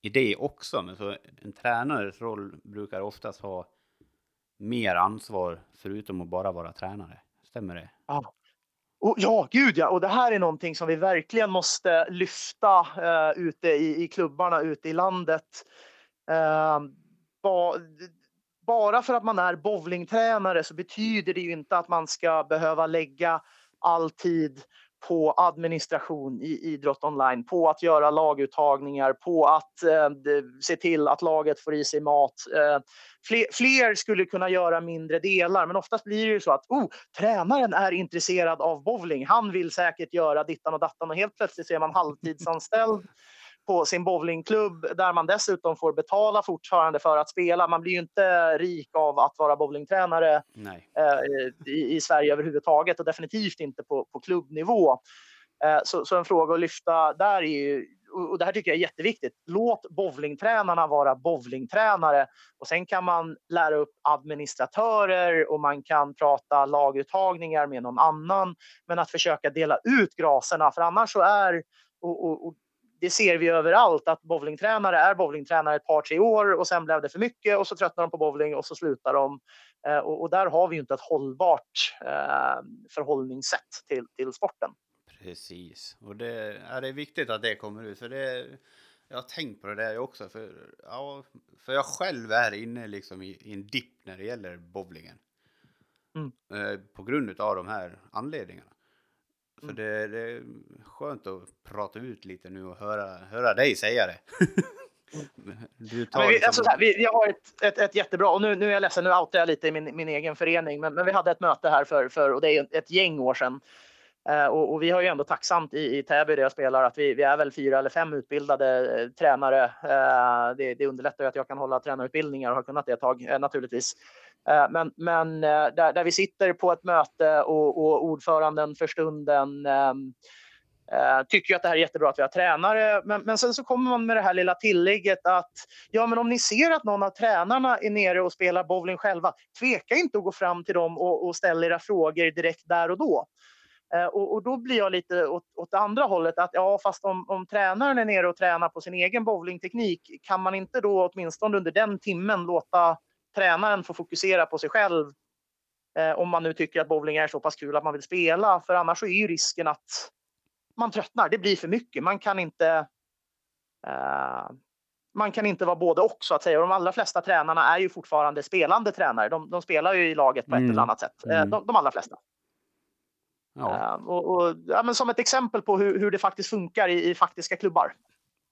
i det också. Men så en tränares roll brukar oftast ha mer ansvar förutom att bara vara tränare. Stämmer det? Ja, och, ja, gud ja. Och det här är någonting som vi verkligen måste lyfta uh, ute i, i klubbarna ute i landet. Eh, uh, ba, bara för att man är bowlingtränare så betyder det ju inte att man ska behöva lägga all tid på administration i idrott online, på att göra laguttagningar, på att eh, se till att laget får i sig mat. Eh, fler, fler, skulle kunna göra mindre delar, men oftast blir det ju så att oh, tränaren är intresserad av bowling. Han vill säkert göra dittan och dattan och helt plötsligt så är man halvtidsanställd på sin bowlingklubb där man dessutom får betala fortfarande för att spela. Man blir ju inte rik av att vara bowlingtränare eh, i, i, Sverige överhuvudtaget och definitivt inte på, på klubbnivå. Eh, så, så, en fråga att lyfta där är ju, och det här tycker jag är jätteviktigt, låt bowlingtränarna vara bowlingtränare och sen kan man lära upp administratörer och man kan prata laguttagningar med någon annan. Men att försöka dela ut graserna, för annars så är och, och, och det ser vi överallt att bowlingtränare är bowlingtränare ett par, tre år och sen blev det för mycket och så tröttnar de på bowling och så slutar de. Eh, och, och, där har vi ju inte ett hållbart eh, förhållningssätt till, till sporten. Precis, och det är, det viktigt att det kommer ut. För det, jag har tänkt på det där också, för, ja, för jag själv är inne liksom i, i en dipp när det gäller bowlingen. Mm. Eh, på grund av de här anledningarna. Så mm. det, det, är skönt att prata ut lite nu och höra, höra dig säga det. du tar vi, liksom... alltså här, vi, vi, har ett, ett, ett, jättebra, och nu, nu är jag ledsen, nu outar jag lite i min, min egen förening, men, men vi hade ett möte här för, för och det är ett gäng år sedan. Eh, och, och, vi har ju ändå tacksamt i, i Täby där jag spelar att vi, vi är väl fyra eller fem utbildade eh, tränare. Eh, det, det underlättar ju att jag kan hålla tränarutbildningar och har kunnat det ett tag eh, naturligtvis. Eh, men, men eh, där, där vi sitter på ett möte och, och ordföranden för stunden ehm, eh, tycker Uh, tycker att det här är jättebra att vi har tränare. Men, men sen så kommer man med det här lilla tillägget att ja, men om ni ser att någon av tränarna är nere och spelar bowling själva, tveka inte att gå fram till dem och, och ställa era frågor direkt där och då. Uh, och, och, då blir jag lite åt, åt andra hållet att ja, fast om, om tränaren är nere och tränar på sin egen bowlingteknik, kan man inte då åtminstone under den timmen låta tränaren får fokusera på sig själv eh, om man nu tycker att bowling är så pass kul att man vill spela. För annars så är ju risken att man tröttnar. Det blir för mycket. Man kan inte. Eh, man kan inte vara både och så att säga. Och de allra flesta tränarna är ju fortfarande spelande tränare. De, de spelar ju i laget på ett mm. eller annat sätt. Eh, mm. De, de, allra flesta. Ja. Eh, och, och, ja, men som ett exempel på hur, hur det faktiskt funkar i, i faktiska klubbar.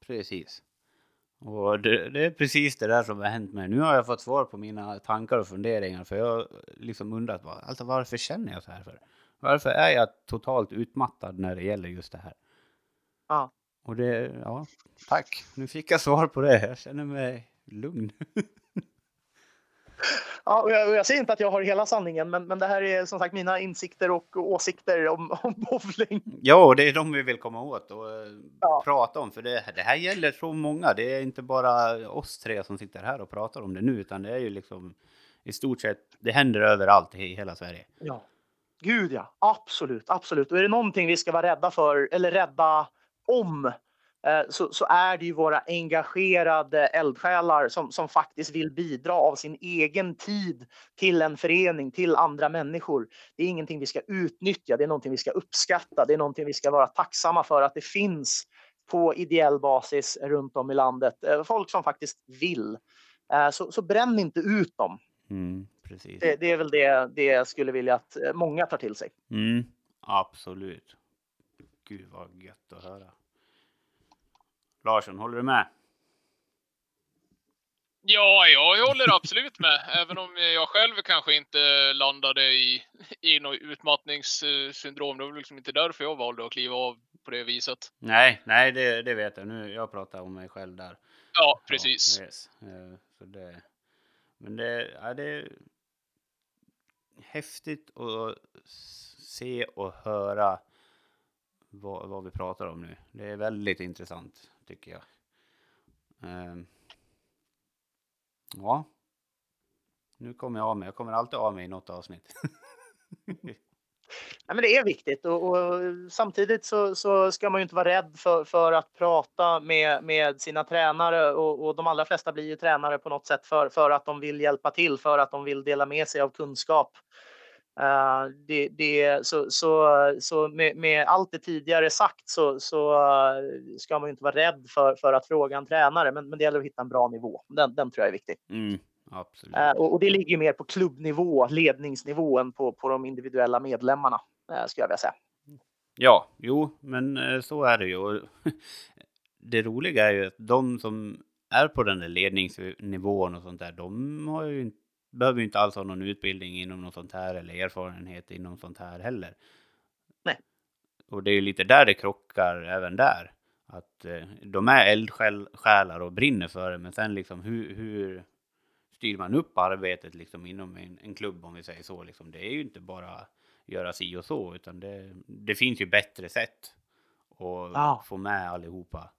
Precis. Och det, det, är precis det där som har hänt mig. Nu har jag fått svar på mina tankar och funderingar. För jag har liksom undrat alltså, varför känner jag så här för? Varför är jag totalt utmattad när det gäller just det här? Ja. Och det, ja, tack. Nu fick jag svar på det. Jag känner mig lugn. Ja, och jag, och jag, säger inte att jag har hela sanningen, men, men det här är som sagt mina insikter och åsikter om, om bowling. Ja, det är de vi vill komma åt och eh, ja. prata om, för det, det, här gäller så många. Det är inte bara oss tre som sitter här och pratar om det nu, utan det är ju liksom i stort sett, det händer överallt i hela Sverige. Ja, gud ja, absolut, absolut. Och är det någonting vi ska vara rädda för, eller rädda om så, så, är det ju våra engagerade eldsjälar som, som faktiskt vill bidra av sin egen tid till en förening, till andra människor. Det är ingenting vi ska utnyttja, det är någonting vi ska uppskatta, det är någonting vi ska vara tacksamma för att det finns på ideell basis runt om i landet. Eh, folk som faktiskt vill. Eh, så, så bränn inte ut dem. Mm. Det, det, är väl det, det jag skulle vilja att eh, många tar till sig. Mm, absolut. Gud vad gött att höra. Larsson, håller du med? Ja, jag håller absolut med. Även om jag själv kanske inte landade i, i något utmattningssyndrom. Det var liksom inte därför jag valde att kliva av på det viset. Nej, nej, det, det vet jag. Nu, jag pratar om mig själv där. Ja, precis. Ja, yes. Eh, så det, men det, ja, det är häftigt att se och höra vad, vad vi pratar om nu. Det är väldigt intressant tycker jag. Eh, ja. Nu kommer jag av mig. Jag kommer alltid av mig i något avsnitt. Nej, men det är viktigt och, och samtidigt så, så, ska man ju inte vara rädd för, för att prata med, med sina tränare och, och, de allra flesta blir ju tränare på något sätt för, för att de vill hjälpa till, för att de vill dela med sig av kunskap. Uh, det, det, så så, så med, med, allt det tidigare sagt så, så uh, ska man ju inte vara rädd för, för att fråga en tränare, men, men det gäller att hitta en bra nivå. Den, den tror jag är viktig. Mm. Absolut. Uh, och, och, det ligger mer på klubbnivå, ledningsnivån på, på de individuella medlemmarna, skulle jag vilja säga. Ja, jo, men så är det ju. det roliga är ju att de som är på den där ledningsnivån och sånt där, de har ju inte behöver ju inte alls ha någon utbildning inom något sånt här eller erfarenhet inom sånt här heller. Nej. Och det är ju lite där det krockar även där. Att eh, de är eldsjälar och brinner för det, men sen liksom hur, hur styr man upp arbetet liksom inom en, en klubb om vi säger så. Liksom. Det är ju inte bara göra si och så, utan det, det finns ju bättre sätt att ja. få med allihopa,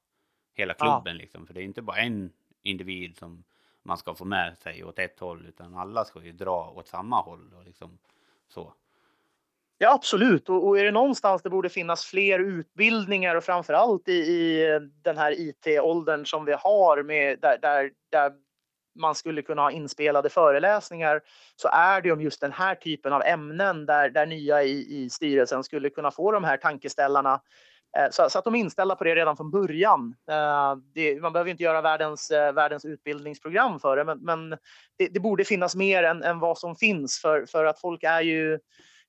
hela klubben ja. liksom. För det är inte bara en individ som man ska få med sig åt ett håll, utan alla ska ju dra åt samma håll och liksom så. Ja, absolut. Och, och är det någonstans det borde finnas fler utbildningar och framför allt i, i den här IT-åldern som vi har med där, där, där man skulle kunna ha inspelade föreläsningar så är det om just den här typen av ämnen där, där nya i, i styrelsen skulle kunna få de här tankeställarna Eh, så, så, att de är inställda på det redan från början. Eh, det, man behöver inte göra världens, eh, världens utbildningsprogram för det, men, men det, det, borde finnas mer än, än, vad som finns för, för att folk är ju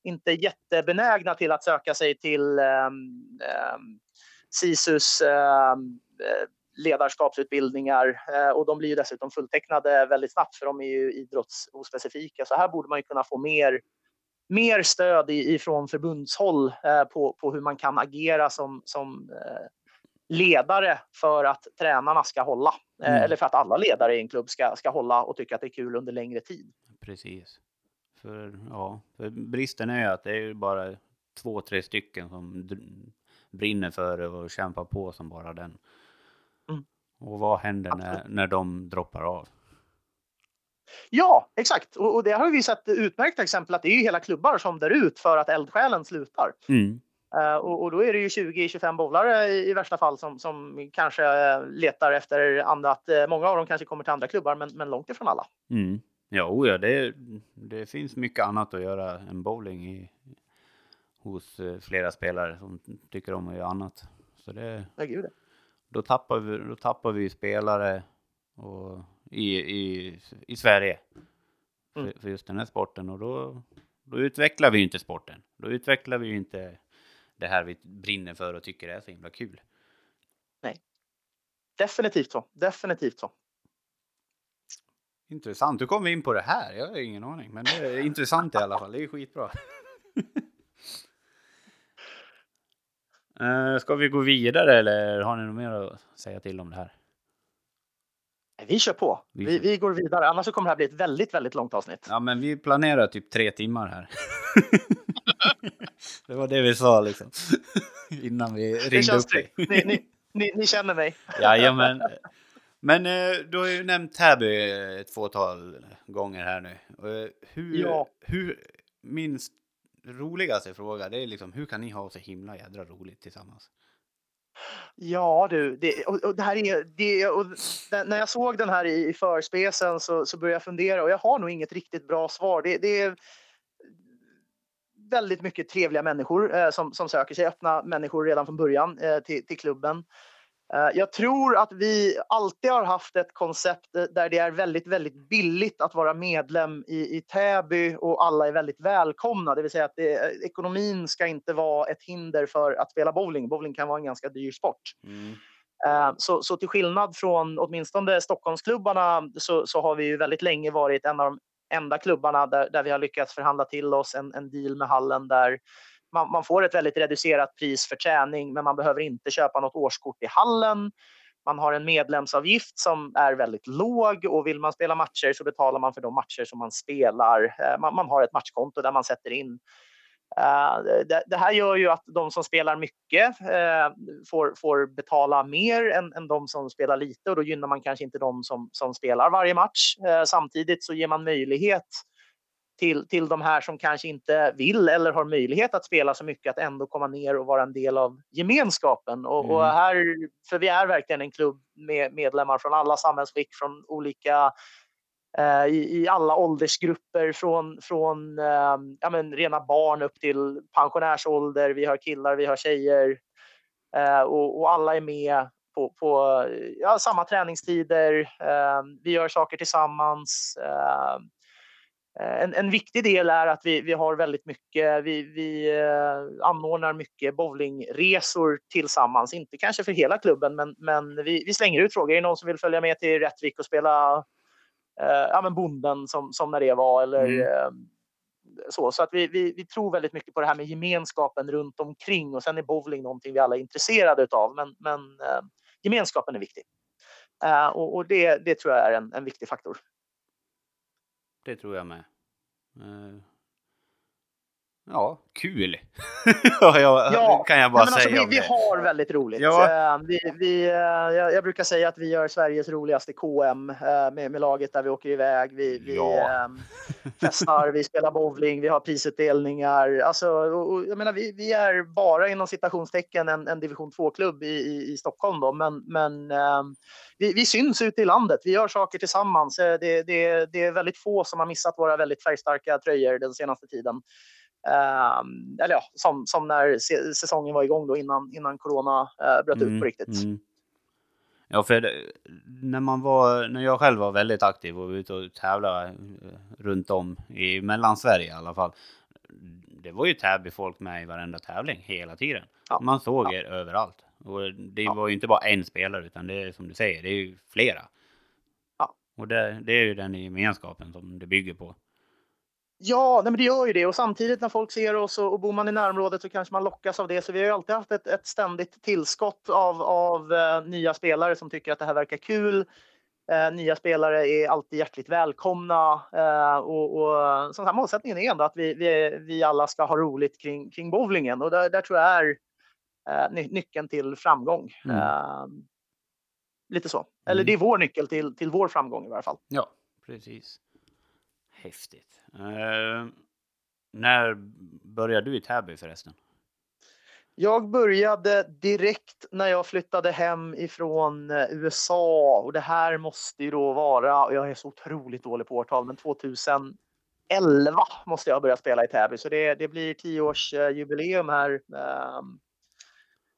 inte jättebenägna till att söka sig till um, um, SISUs um, ledarskapsutbildningar och de blir ju dessutom fulltecknade väldigt snabbt för de är ju idrottsospecifika. Så här borde man ju kunna få mer mer stöd ifrån förbundshåll eh, på, på hur man kan agera som, som eh, ledare för att tränarna ska hålla. Eh, mm. Eller för att alla ledare i en klubb ska, ska hålla och tycka att det är kul under längre tid. Precis. För, ja, för bristen är ju att det är bara två, tre stycken som brinner för det och kämpar på som bara den. Mm. Och vad händer när, när de droppar av? Ja, exakt. Och, och det har vi sett utmärkta exempel att det är ju hela klubbar som dör ut för att eldsjälen slutar. Mm. Uh, och, och, då är det ju 20-25 bowlare i, i, värsta fall som, som kanske letar efter annat. Uh, många av dem kanske kommer till andra klubbar, men, men långt ifrån alla. Mm. Ja, oh ja det, det finns mycket annat att göra än bowling i, hos uh, flera spelare som tycker om att göra annat. Så det, ja, gud. Då, tappar vi, då tappar vi spelare och i, i, i Sverige. Mm. För, för, just den här sporten och då, då utvecklar vi ju inte sporten. Då utvecklar vi ju inte det här vi brinner för och tycker är så himla kul. Nej, definitivt så. Definitivt så. Intressant. Du kom in på det här. Jag har ingen aning, men det är intressant i alla fall. Det är skitbra. uh, ska vi gå vidare eller har ni något mer att säga till om det här? Vi kör på. Vi, vi, går vidare, annars så kommer det här bli ett väldigt, väldigt långt avsnitt. Ja, men vi planerar typ tre timmar här. det var det vi sa liksom. Innan vi ringde upp dig. Ni, ni, ni, ni, känner mig. Jajamän. Men eh, du har ju nämnt Täby ett fåtal gånger här nu. Eh, hur, ja. hur, minst roligaste fråga, det är liksom hur kan ni ha så himla jädra roligt tillsammans? Ja du, det, och, och det här är, det, och när jag såg den här i, i förspesen så, så började jag fundera och jag har nog inget riktigt bra svar. Det, det är väldigt mycket trevliga människor eh, som, som söker sig, öppna människor redan från början eh, till, till klubben. Eh, jag tror att vi alltid har haft ett koncept eh, där det är väldigt, väldigt billigt att vara medlem i, i Täby och alla är väldigt välkomna. Det vill säga att det, eh, ekonomin ska inte vara ett hinder för att spela bowling. Bowling kan vara en ganska dyr sport. Mm. Så, så till skillnad från åtminstone Stockholmsklubbarna så, så har vi ju väldigt länge varit en av de enda klubbarna där, där vi har lyckats förhandla till oss en, en deal med hallen där man, man, får ett väldigt reducerat pris för träning, men man behöver inte köpa något årskort i hallen. Man har en medlemsavgift som är väldigt låg och vill man spela matcher så betalar man för de matcher som man spelar. Eh, man, man har ett matchkonto där man sätter in eh, det, det, här gör ju att de som spelar mycket eh, får, får betala mer än, än de som spelar lite och då gynnar man kanske inte de som, som spelar varje match. Samtidigt så ger man möjlighet till, till de här som kanske inte vill eller har möjlighet att spela så mycket att ändå komma ner och vara en del av gemenskapen. Och, mm. och här, för vi är verkligen en klubb med medlemmar från alla samhällsskick, från olika eh, i, i, alla åldersgrupper från, från eh, ja, men, rena barn upp till pensionärsålder. Vi har killar, vi har tjejer eh, och, och, alla är med på, på ja, samma träningstider. Eh, vi gör saker tillsammans. Eh, en, en, viktig del är att vi, vi har väldigt mycket, vi, vi eh, anordnar mycket bowlingresor tillsammans. Inte kanske för hela klubben, men, men vi, vi slänger ut frågor. Är det någon som vill följa med till Rättvik och spela eh, ja, men bonden som, som när det var? Eller, mm. eh, så så att vi, vi, vi tror väldigt mycket på det här med gemenskapen runt omkring och sen är bowling någonting vi alla är intresserade av. Men, men eh, gemenskapen är viktig. Eh, och, och det, det tror jag är en, en viktig faktor. Det tror jag med. Eh, Ja, kul! ja, ja, kan jag bara alltså, säga. Vi, vi har väldigt roligt. Ja. Uh, vi, vi, uh, jag, jag, brukar säga att vi gör Sveriges roligaste KM med, med laget där vi åker iväg. Vi, vi ja. um, festar, vi spelar bowling, vi har prisutdelningar. Alltså, och, och, jag menar, vi, vi är bara inom citationstecken en, en division 2-klubb i, i, i, Stockholm. Då, men men um, vi, vi syns ute i landet, vi gör saker tillsammans. Eh, det, det, det är väldigt få som har missat våra väldigt färgstarka tröjor den senaste tiden. Um, eller ja, som, som när säsongen var igång då innan, innan corona uh, bröt mm, ut på riktigt. Mm. Ja, för det, när man var, när jag själv var väldigt aktiv och ute och tävlade eh, runt om i Mellansverige i alla fall. Det var ju Täby-folk med i varenda tävling hela tiden. Ja. Man såg ja. er överallt. Och det ja. var ju inte bara en spelare utan det är som du säger, det är ju flera. Ja. Och det, det är ju den gemenskapen som det bygger på. Ja, nej men det gör ju det och samtidigt när folk ser oss och, och bor man i närområdet så kanske man lockas av det. Så vi har ju alltid haft ett, ett ständigt tillskott av, av uh, nya spelare som tycker att det här verkar kul. Uh, nya spelare är alltid hjärtligt välkomna uh, och, och som sagt, målsättningen är ändå att vi, vi, vi alla ska ha roligt kring, kring bowlingen och där, där tror jag är eh, ny nyckeln till framgång. Mm. Eh, lite så. Eller mm. det är vår nyckel till, till vår framgång i varje fall. Ja, precis. Häftigt. Eh, när började du i Täby förresten? Jag började direkt när jag flyttade hem ifrån eh, USA och det här måste ju då vara, och jag är så otroligt dålig på årtal, men 2011 måste jag ha börjat spela i Täby. Så det, det blir tioårsjubileum här um,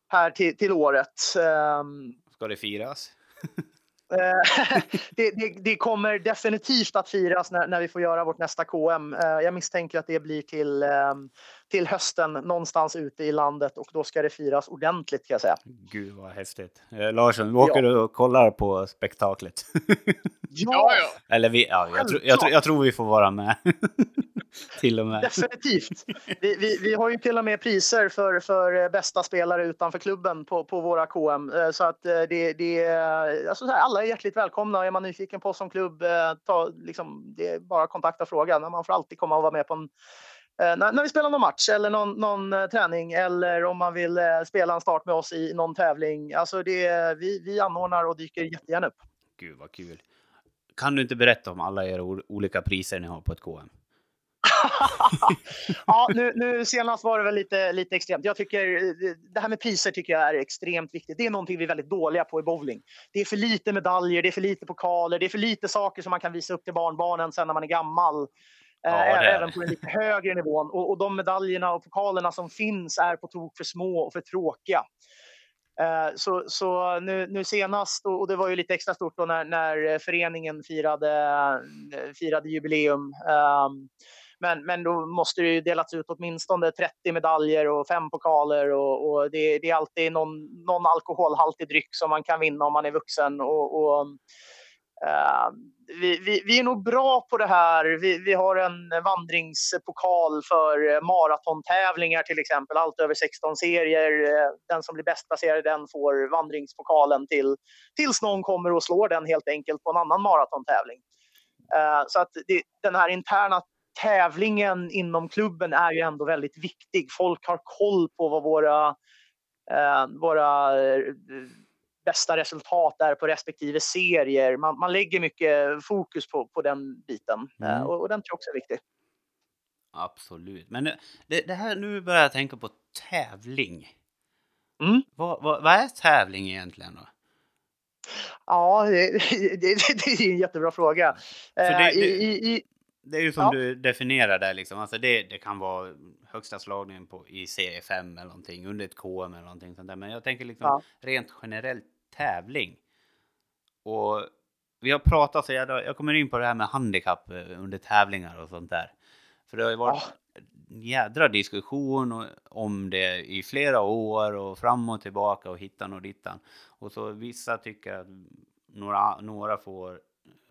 här till, till året. Ehm, Ska det firas? Eh, det, det, det, kommer definitivt att firas när, när, vi får göra vårt nästa KM. Eh, jag misstänker att det blir till, ehm, till hösten någonstans ute i landet och då ska det firas ordentligt kan jag säga. Gud vad häftigt. Eh, Larsson, åker ja. du och kollar på spektaklet? ja, ja. Eller vi, ja, jag, tro, jag, tro, jag tror vi får vara med. till och med. Definitivt. Vi, vi, vi, har ju till och med priser för, för bästa spelare utanför klubben på, på våra KM. Eh, så att eh, det, det, alltså här, alla är hjärtligt välkomna. Är man nyfiken på oss som klubb, eh, ta, liksom, det är bara kontakta och fråga. Man får alltid komma och vara med på en när, när vi spelar någon match eller någon, någon träning eller om man vill spela en start med oss i någon tävling. Alltså det, vi, vi anordnar och dyker jättegärna upp. Gud vad kul. Kan du inte berätta om alla era olika priser ni har på ett KM? ja, nu, nu, senast var det väl lite, lite extremt. Jag tycker, det här med priser tycker jag är extremt viktigt. Det är någonting vi är väldigt dåliga på i bowling. Det är för lite medaljer, det är för lite pokaler, det är för lite saker som man kan visa upp till barnbarnen sen när man är gammal. Ja, är även på en lite högre nivån. Och, och de medaljerna och pokalerna som finns är på tok för små och för tråkiga. Eh, så, så nu, nu, senast, och det var ju lite extra stort när, när föreningen firade, eh, firade jubileum. Men, men då måste det ju delats ut åtminstone 30 medaljer och fem pokaler och, och det, det, är alltid någon, någon alkoholhaltig dryck som man kan vinna om man är vuxen. Och, och uh, vi, vi, vi, är nog bra på det här. Vi, vi, har en vandringspokal för maratontävlingar till exempel, allt över 16 serier. Eh, den som blir bäst placerad den får vandringspokalen till, tills någon kommer och slår den helt enkelt på en annan maratontävling. Uh, så att det, den här interna tävlingen inom klubben är ju ändå väldigt viktig. Folk har koll på vad våra, eh, våra eh, bästa resultat är på respektive serier. Man, man lägger mycket fokus på, på den biten eh, mm. och, och, den tror jag också är viktig. Absolut. Men det, det, här, nu börjar jag tänka på tävling. Mm. Vad, vad, vad är tävling egentligen då? Ja, det, det, det, är en jättebra fråga. Det, I, i, det är ju som ja. du definierar där liksom. Alltså det, det kan vara högsta slagningen på, i serie 5 eller någonting, under ett KM eller någonting sånt där. Men jag tänker liksom ja. rent generellt tävling. Och vi har pratat så jag, jag kommer in på det här med handikapp eh, under tävlingar och sånt där. För det har ju varit ja. en jädra diskussion om det i flera år och fram och tillbaka och hittan och dittan. Och så vissa tycker att några, några får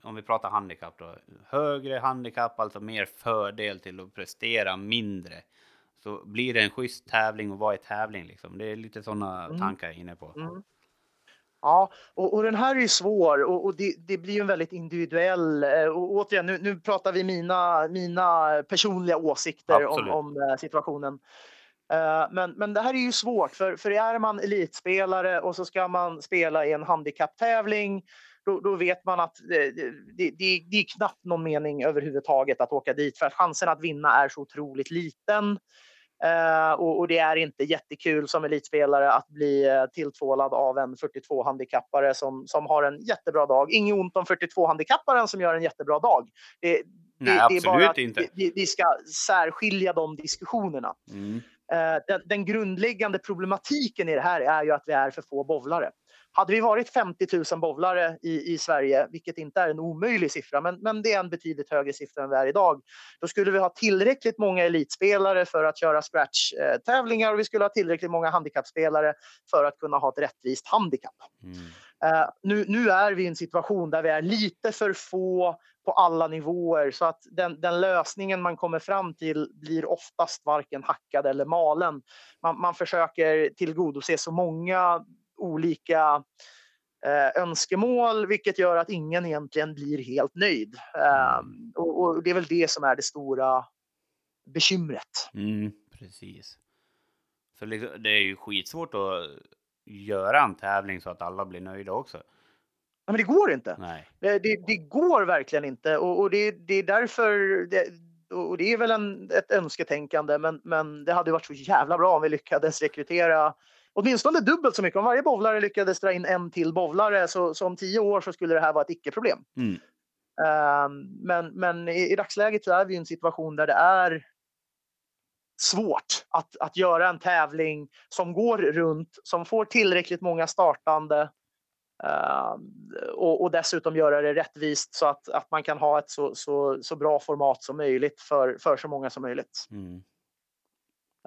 om vi pratar handikapp då, högre handikapp, alltså mer fördel till att prestera mindre. Så blir det en schysst tävling och vad är tävling liksom? Det är lite sådana mm. tankar jag är inne på. Mm. Ja, och, och, den här är ju svår och, och det, det, blir ju en väldigt individuell... Eh, och återigen, nu, nu pratar vi mina, mina personliga åsikter om, om, eh, situationen. Eh, men, men det här är ju svårt, för, för är man elitspelare och så ska man spela i en handikapptävling då, då vet man att det, det, det, det, är knappt någon mening överhuvudtaget att åka dit för att chansen att vinna är så otroligt liten. Uh, och, och, det är inte jättekul som elitspelare att bli uh, tilltvålad av en 42-handikappare som, som har en jättebra dag. Inget ont om 42-handikapparen som gör en jättebra dag. Det, Nej, det, absolut det är bara att inte. Vi, vi, ska särskilja de diskussionerna. Mm. Uh, den, den, grundläggande problematiken i det här är ju att vi är för få bovlare. Hade vi varit 50 000 bowlare i, i Sverige, vilket inte är en omöjlig siffra, men, men det är en betydligt högre siffra än vi är idag, då skulle vi ha tillräckligt många elitspelare för att köra scratch-tävlingar och vi skulle ha tillräckligt många handikappspelare för att kunna ha ett rättvist handikapp. Mm. Uh, nu, nu, är vi i en situation där vi är lite för få på alla nivåer så att den, den, lösningen man kommer fram till blir oftast varken hackad eller malen. Man, man försöker tillgodose så många olika eh, önskemål, vilket gör att ingen egentligen blir helt nöjd. Eh, och, och, det är väl det som är det stora bekymret. Mm, precis. För liksom, det är ju skitsvårt att göra en tävling så att alla blir nöjda också. Ja, men det går inte. Nej. Det, det, det går verkligen inte och, och det, det, är därför och det är väl en, ett önsketänkande, men, men det hade varit så jävla bra om vi lyckades rekrytera åtminstone dubbelt så mycket. Om varje bowlare lyckades dra in en till bowlare så, så om tio år så skulle det här vara ett icke-problem. Mm. Uh, men men i, i, dagsläget så är vi i en situation där det är svårt att, att göra en tävling som går runt, som får tillräckligt många startande uh, och, och, dessutom göra det rättvist så att, att man kan ha ett så, så, så bra format som möjligt för, för så många som möjligt. Mm.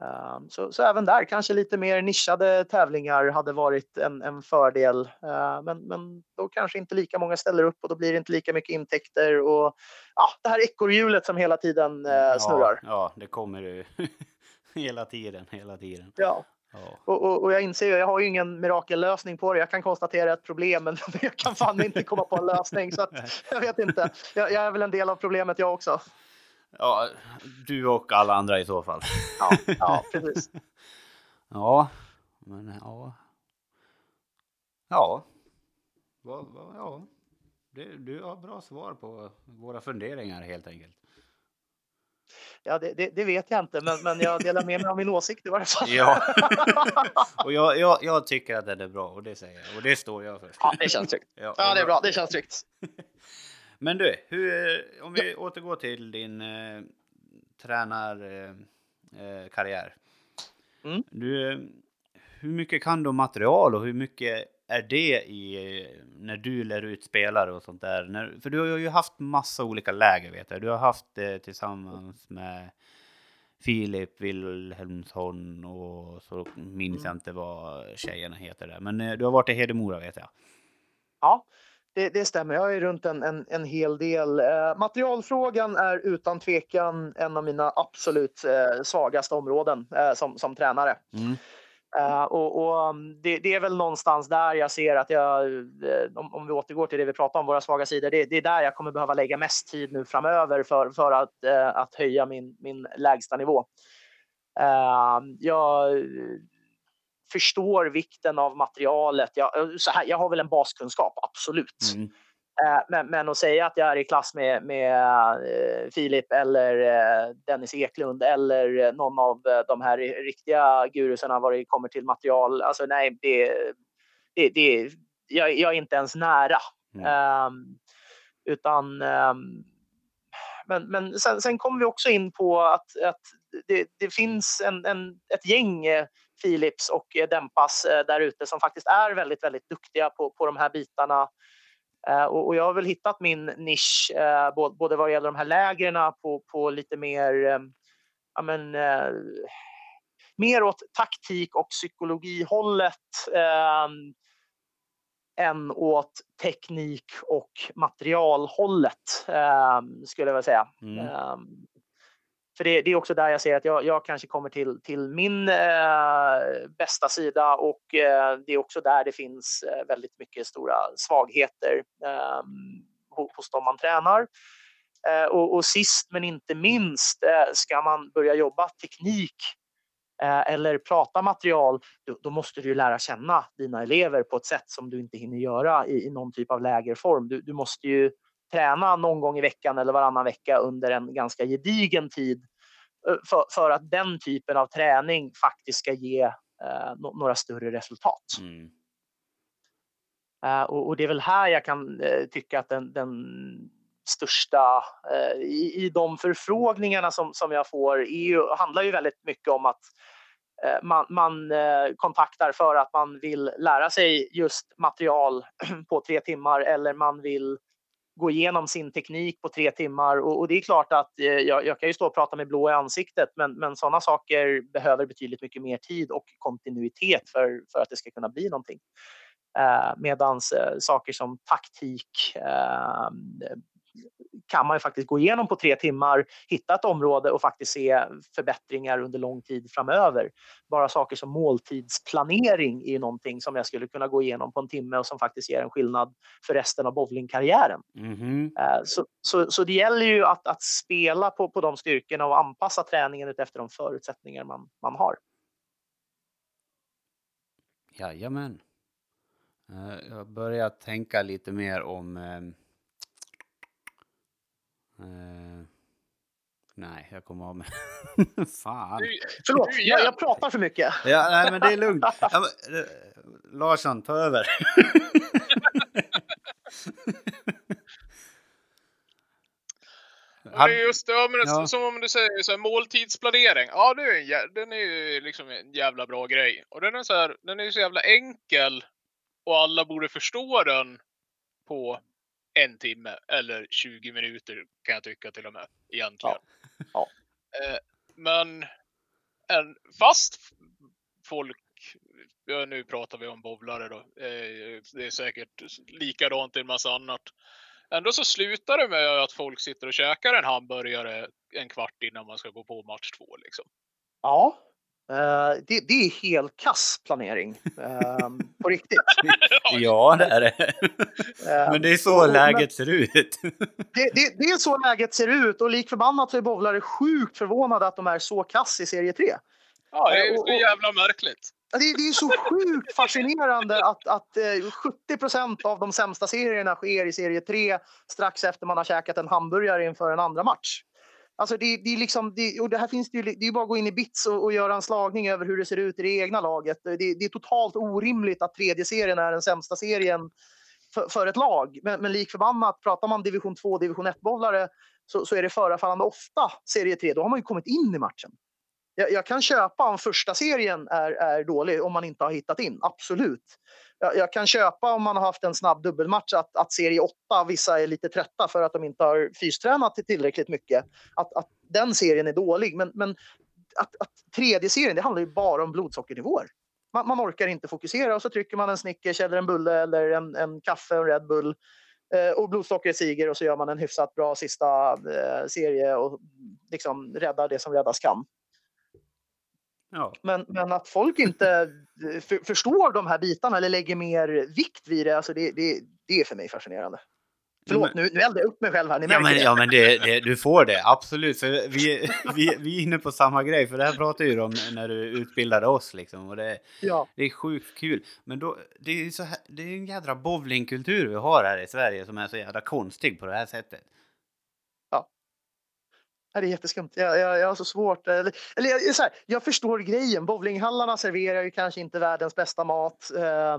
Ehm, så, så, även där kanske lite mer nischade tävlingar hade varit en, en fördel. Ehm, men, men då kanske inte lika många ställer upp och då blir det inte lika mycket intäkter. Och ja, det här ekorrhjulet som hela tiden eh, snurrar. Ja, ja, det kommer ju hela tiden, hela tiden. Ja. Ja. Och, och, och, jag inser ju, jag har ju ingen mirakellösning på det. Jag kan konstatera ett problem, men jag kan fan inte komma på en lösning. Så att, jag vet inte. Jag, jag är väl en del av problemet jag också. Ja, du och alla andra i så fall. Ja, ja precis. ja, men ja. Ja. Va, va, ja. Det, du har bra svar på våra funderingar helt enkelt. Ja, det, det, det, vet jag inte, men, men jag delar med mig av min åsikt i varje fall. Ja, och jag, jag, jag tycker att den är bra och det säger jag och det står jag för. Ja, det känns tryggt. Ja, ja det är bra. Det känns tryggt. Men du, hur, om vi ja. återgår till din eh, tränarkarriär. Eh, mm. Du, hur mycket kan du om material och hur mycket är det i när du lär ut spelare och sånt där? När, för du har ju haft massa olika läger vet jag. Du har haft det tillsammans med Filip Wilhelmsson och så minns mm. jag inte vad tjejerna heter där. Men eh, du har varit i Hedemora vet jag. Ja, det, det, stämmer. Jag är runt en, en, en hel del. Eh, materialfrågan är utan tvekan en av mina absolut eh, svagaste områden eh, som, som tränare. Mm. Uh, och, och um, det, det, är väl någonstans där jag ser att jag, uh, om, om, vi återgår till det vi pratade om, våra svaga sidor, det, det, är där jag kommer behöva lägga mest tid nu framöver för, för att, uh, att höja min, min lägsta nivå. jag förstår vikten av materialet. Jag, så här, jag har väl en baskunskap, absolut. Mm. Eh, men, men att säga att jag är i klass med, med eh, Filip eller eh, Dennis Eklund eller någon av de här riktiga gurusarna vad det kommer till material. Alltså nej, det, det, det, jag, jag är inte ens nära. Mm. Um, utan um, men, men sen, sen kommer vi också in på att, att det, det finns en, en, ett gäng Philips och Dempas där ute som faktiskt är väldigt, väldigt duktiga på, på de här bitarna. Eh, och, jag har väl hittat min nisch eh, både vad gäller de här lägren på, på lite mer, eh, ja men, mer åt taktik och psykologihållet eh, än åt teknik och materialhållet eh, skulle jag vilja säga. Mm. Eh, för det, det, är också där jag ser att jag, jag kanske kommer till, till min eh, bästa sida och eh, det är också där det finns eh, väldigt mycket stora svagheter eh, hos dem man tränar. Eh, och, och, sist men inte minst, eh, ska man börja jobba teknik eh, eller prata material, då, då, måste du lära känna dina elever på ett sätt som du inte hinner göra i, i någon typ av lägerform. Du, du måste ju träna någon gång i veckan eller varannan vecka under en ganska gedigen tid eh, för, för att den typen av träning faktiskt ska ge eh, några större resultat. Mm. Uh, och, och, det är väl här jag kan uh, tycka att den, den största uh, i, i de förfrågningarna som, som jag får är, handlar ju väldigt mycket om att man, man kontaktar för att man vill lära sig just material på tre timmar eller man vill gå igenom sin teknik på tre timmar. Och, och det är klart att eh, jag, jag, kan ju stå och prata med blå i ansiktet, men, men sådana saker behöver betydligt mycket mer tid och kontinuitet för, för att det ska kunna bli någonting. Eh, medans eh, saker som taktik, eh, kan man ju faktiskt gå igenom på tre timmar, hitta ett område och faktiskt se förbättringar under lång tid framöver. Bara saker som måltidsplanering är någonting som jag skulle kunna gå igenom på en timme och som faktiskt ger en skillnad för resten av bowlingkarriären. Mm. Så, så, så, det gäller ju att, att spela på, på de styrkorna och anpassa träningen efter de förutsättningar man, man har. Jajamän. Eh, jag börjar tänka lite mer om eh, Uh, nej, jag kommer av mig. Fan. Du, Förlåt, jag, jag pratar för mycket. Ja, nej, men det är lugnt. Ja, men, uh, Larsson, ta över. Ja, det är just det, men ja. som om du säger så här, måltidsplanering. Ja, det är en, den är ju liksom en jävla bra grej. Och den är så här, den är så jävla enkel och alla borde förstå den på en timme eller 20 minuter kan jag tycka till och med egentligen. Ja. ja. Eh, men en fast folk, ja, nu pratar vi om bowlare då, eh, det är säkert likadant i en massa annat. Ändå så slutar det med att folk sitter och käkar en hamburgare en kvart innan man ska gå på match två. Liksom. Ja, Uh, det, det, är helt kass planering. Uh, på riktigt. ja, det är det. Uh, Men det är så läget men, ser ut. det, det, det, är så läget ser ut och lik förbannat så är bowlare sjukt förvånade att de är så kass i serie 3. Ja, det är så jävla märkligt. Det, det är så sjukt fascinerande att, att 70 procent av de sämsta serierna sker i serie 3 strax efter man har käkat en hamburgare inför en andra match. Alltså det, det är liksom, det, och det här finns det ju, det är bara att gå in i bits och, och, göra en slagning över hur det ser ut i det egna laget. Det, det är totalt orimligt att tredje serien är den sämsta serien för, för ett lag. Men, men lik förbannat, pratar man division 2 division 1-bollare så, så är det förefallande ofta serie 3. Då har man ju kommit in i matchen. Jag, jag, kan köpa om första serien är, är dålig om man inte har hittat in, absolut. Jag, jag kan köpa om man har haft en snabb dubbelmatch att, att serie 8, vissa är lite trötta för att de inte har fystränat tillräckligt mycket, att, att den serien är dålig. Men, men att, att tredje serien, det handlar ju bara om blodsockernivåer. Man, man, orkar inte fokusera och så trycker man en Snickers eller en bulle eller en, en kaffe och Red Bull eh, och blodsockret stiger och så gör man en hyfsat bra sista eh, serie och liksom räddar det som räddas kan. Ja. Men, men att folk inte eh, för, förstår de här bitarna eller lägger mer vikt vid det, alltså det, det, det är för mig fascinerande. Förlåt, men, nu, nu eldar jag upp mig själv här. Ni ja, men, det. ja, men det, det, du får det. Absolut. För vi, vi, vi är inne på samma grej. För det här pratade ju om när du utbildade oss. Liksom, och det, ja. det är sjukt kul. Men då, det, är så här, det är en jädra bowlingkultur vi har här i Sverige som är så jädra konstig på det här sättet. Det är jätteskumt. Jag, jag, jag har så svårt. Eller, eller jag, så här, jag förstår grejen. Bowlinghallarna serverar ju kanske inte världens bästa mat. Eh,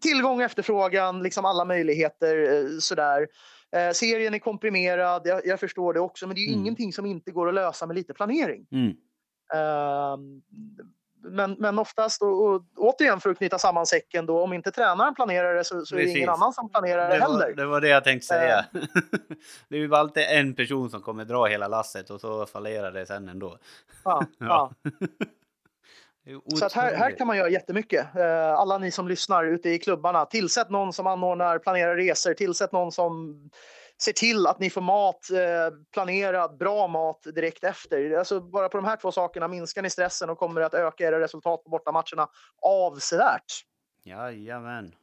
tillgång och efterfrågan, liksom alla möjligheter eh, sådär. Eh, serien är komprimerad, jag, jag, förstår det också, men det är mm. ingenting som inte går att lösa med lite planering. Mm. Men, men oftast, och, och, återigen för att knyta samman säcken, då, om inte tränaren planerar det så, så är det ingen annan som planerar det, det heller. Var, det var det jag tänkte säga. Äh. det är ju alltid en person som kommer dra hela lasset och så fallerar det sen ändå. Ja, ja. Så att här, här kan man göra jättemycket. Eh, alla ni som lyssnar ute i klubbarna, tillsätt någon som anordnar, planerar resor, tillsätt någon som ser till att ni får mat, eh, planerad, bra mat direkt efter. Alltså bara på de här två sakerna minskar ni stressen och kommer att öka era resultat på bortamatcherna avsevärt. Jajamän.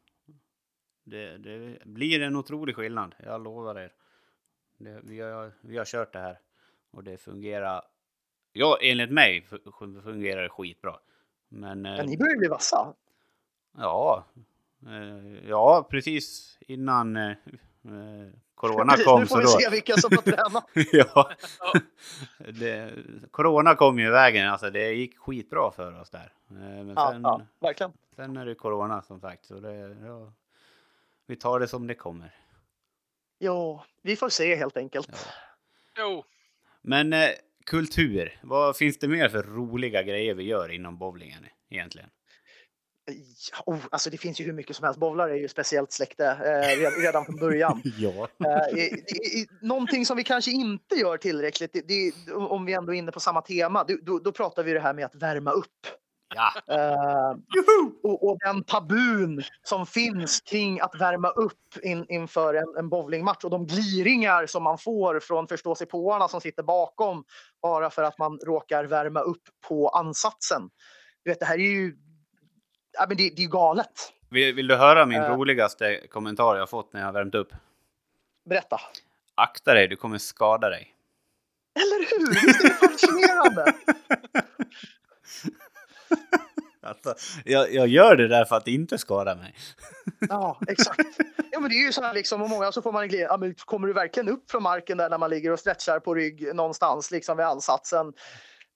Det, det blir en otrolig skillnad, jag lovar er. Det, vi, har, vi har kört det här och det fungerar. Ja, enligt mig fungerar det skitbra. Men, ja, ni börjar bli vassa. Ja, eh, ja, precis innan eh, Corona kom. Nu får vi då... se vilka som får träna. ja. Det, corona kom ju i vägen. Alltså, det gick skitbra för oss där. Eh, men ja, sen, ja, verkligen. Sen är det corona som sagt. Så det, ja, vi tar det som det kommer. Ja, vi får se helt enkelt. Ja. Jo. Men eh, kultur. Vad finns det mer för roliga grejer vi gör inom bowlingen egentligen? Oh, alltså det finns ju hur mycket som helst. Bowlar är ju speciellt släkte eh, redan från början. ja. eh, i, i, någonting som vi kanske inte gör tillräckligt, det, det, om vi ändå är inne på samma tema, då, då pratar vi det här med att värma upp. Ja. Eh, och, och, den tabun som finns kring att värma upp in, inför en, en bowlingmatch och de gliringar som man får från förståsigpåarna som sitter bakom bara för att man råkar värma upp på ansatsen. Du vet, det här är ju ja, men det, det är galet. Vill, vill, du höra min uh, roligaste kommentar jag fått när jag värmt upp? Berätta. Akta dig, du kommer skada dig. Eller hur? Visst är det fascinerande? alltså, jag, jag, gör det där för att inte skada mig. ja, exakt. Ja, men det är ju så här liksom, och många så får man. Ja, men kommer du verkligen upp från marken där när man ligger och stretchar på rygg någonstans liksom vid ansatsen?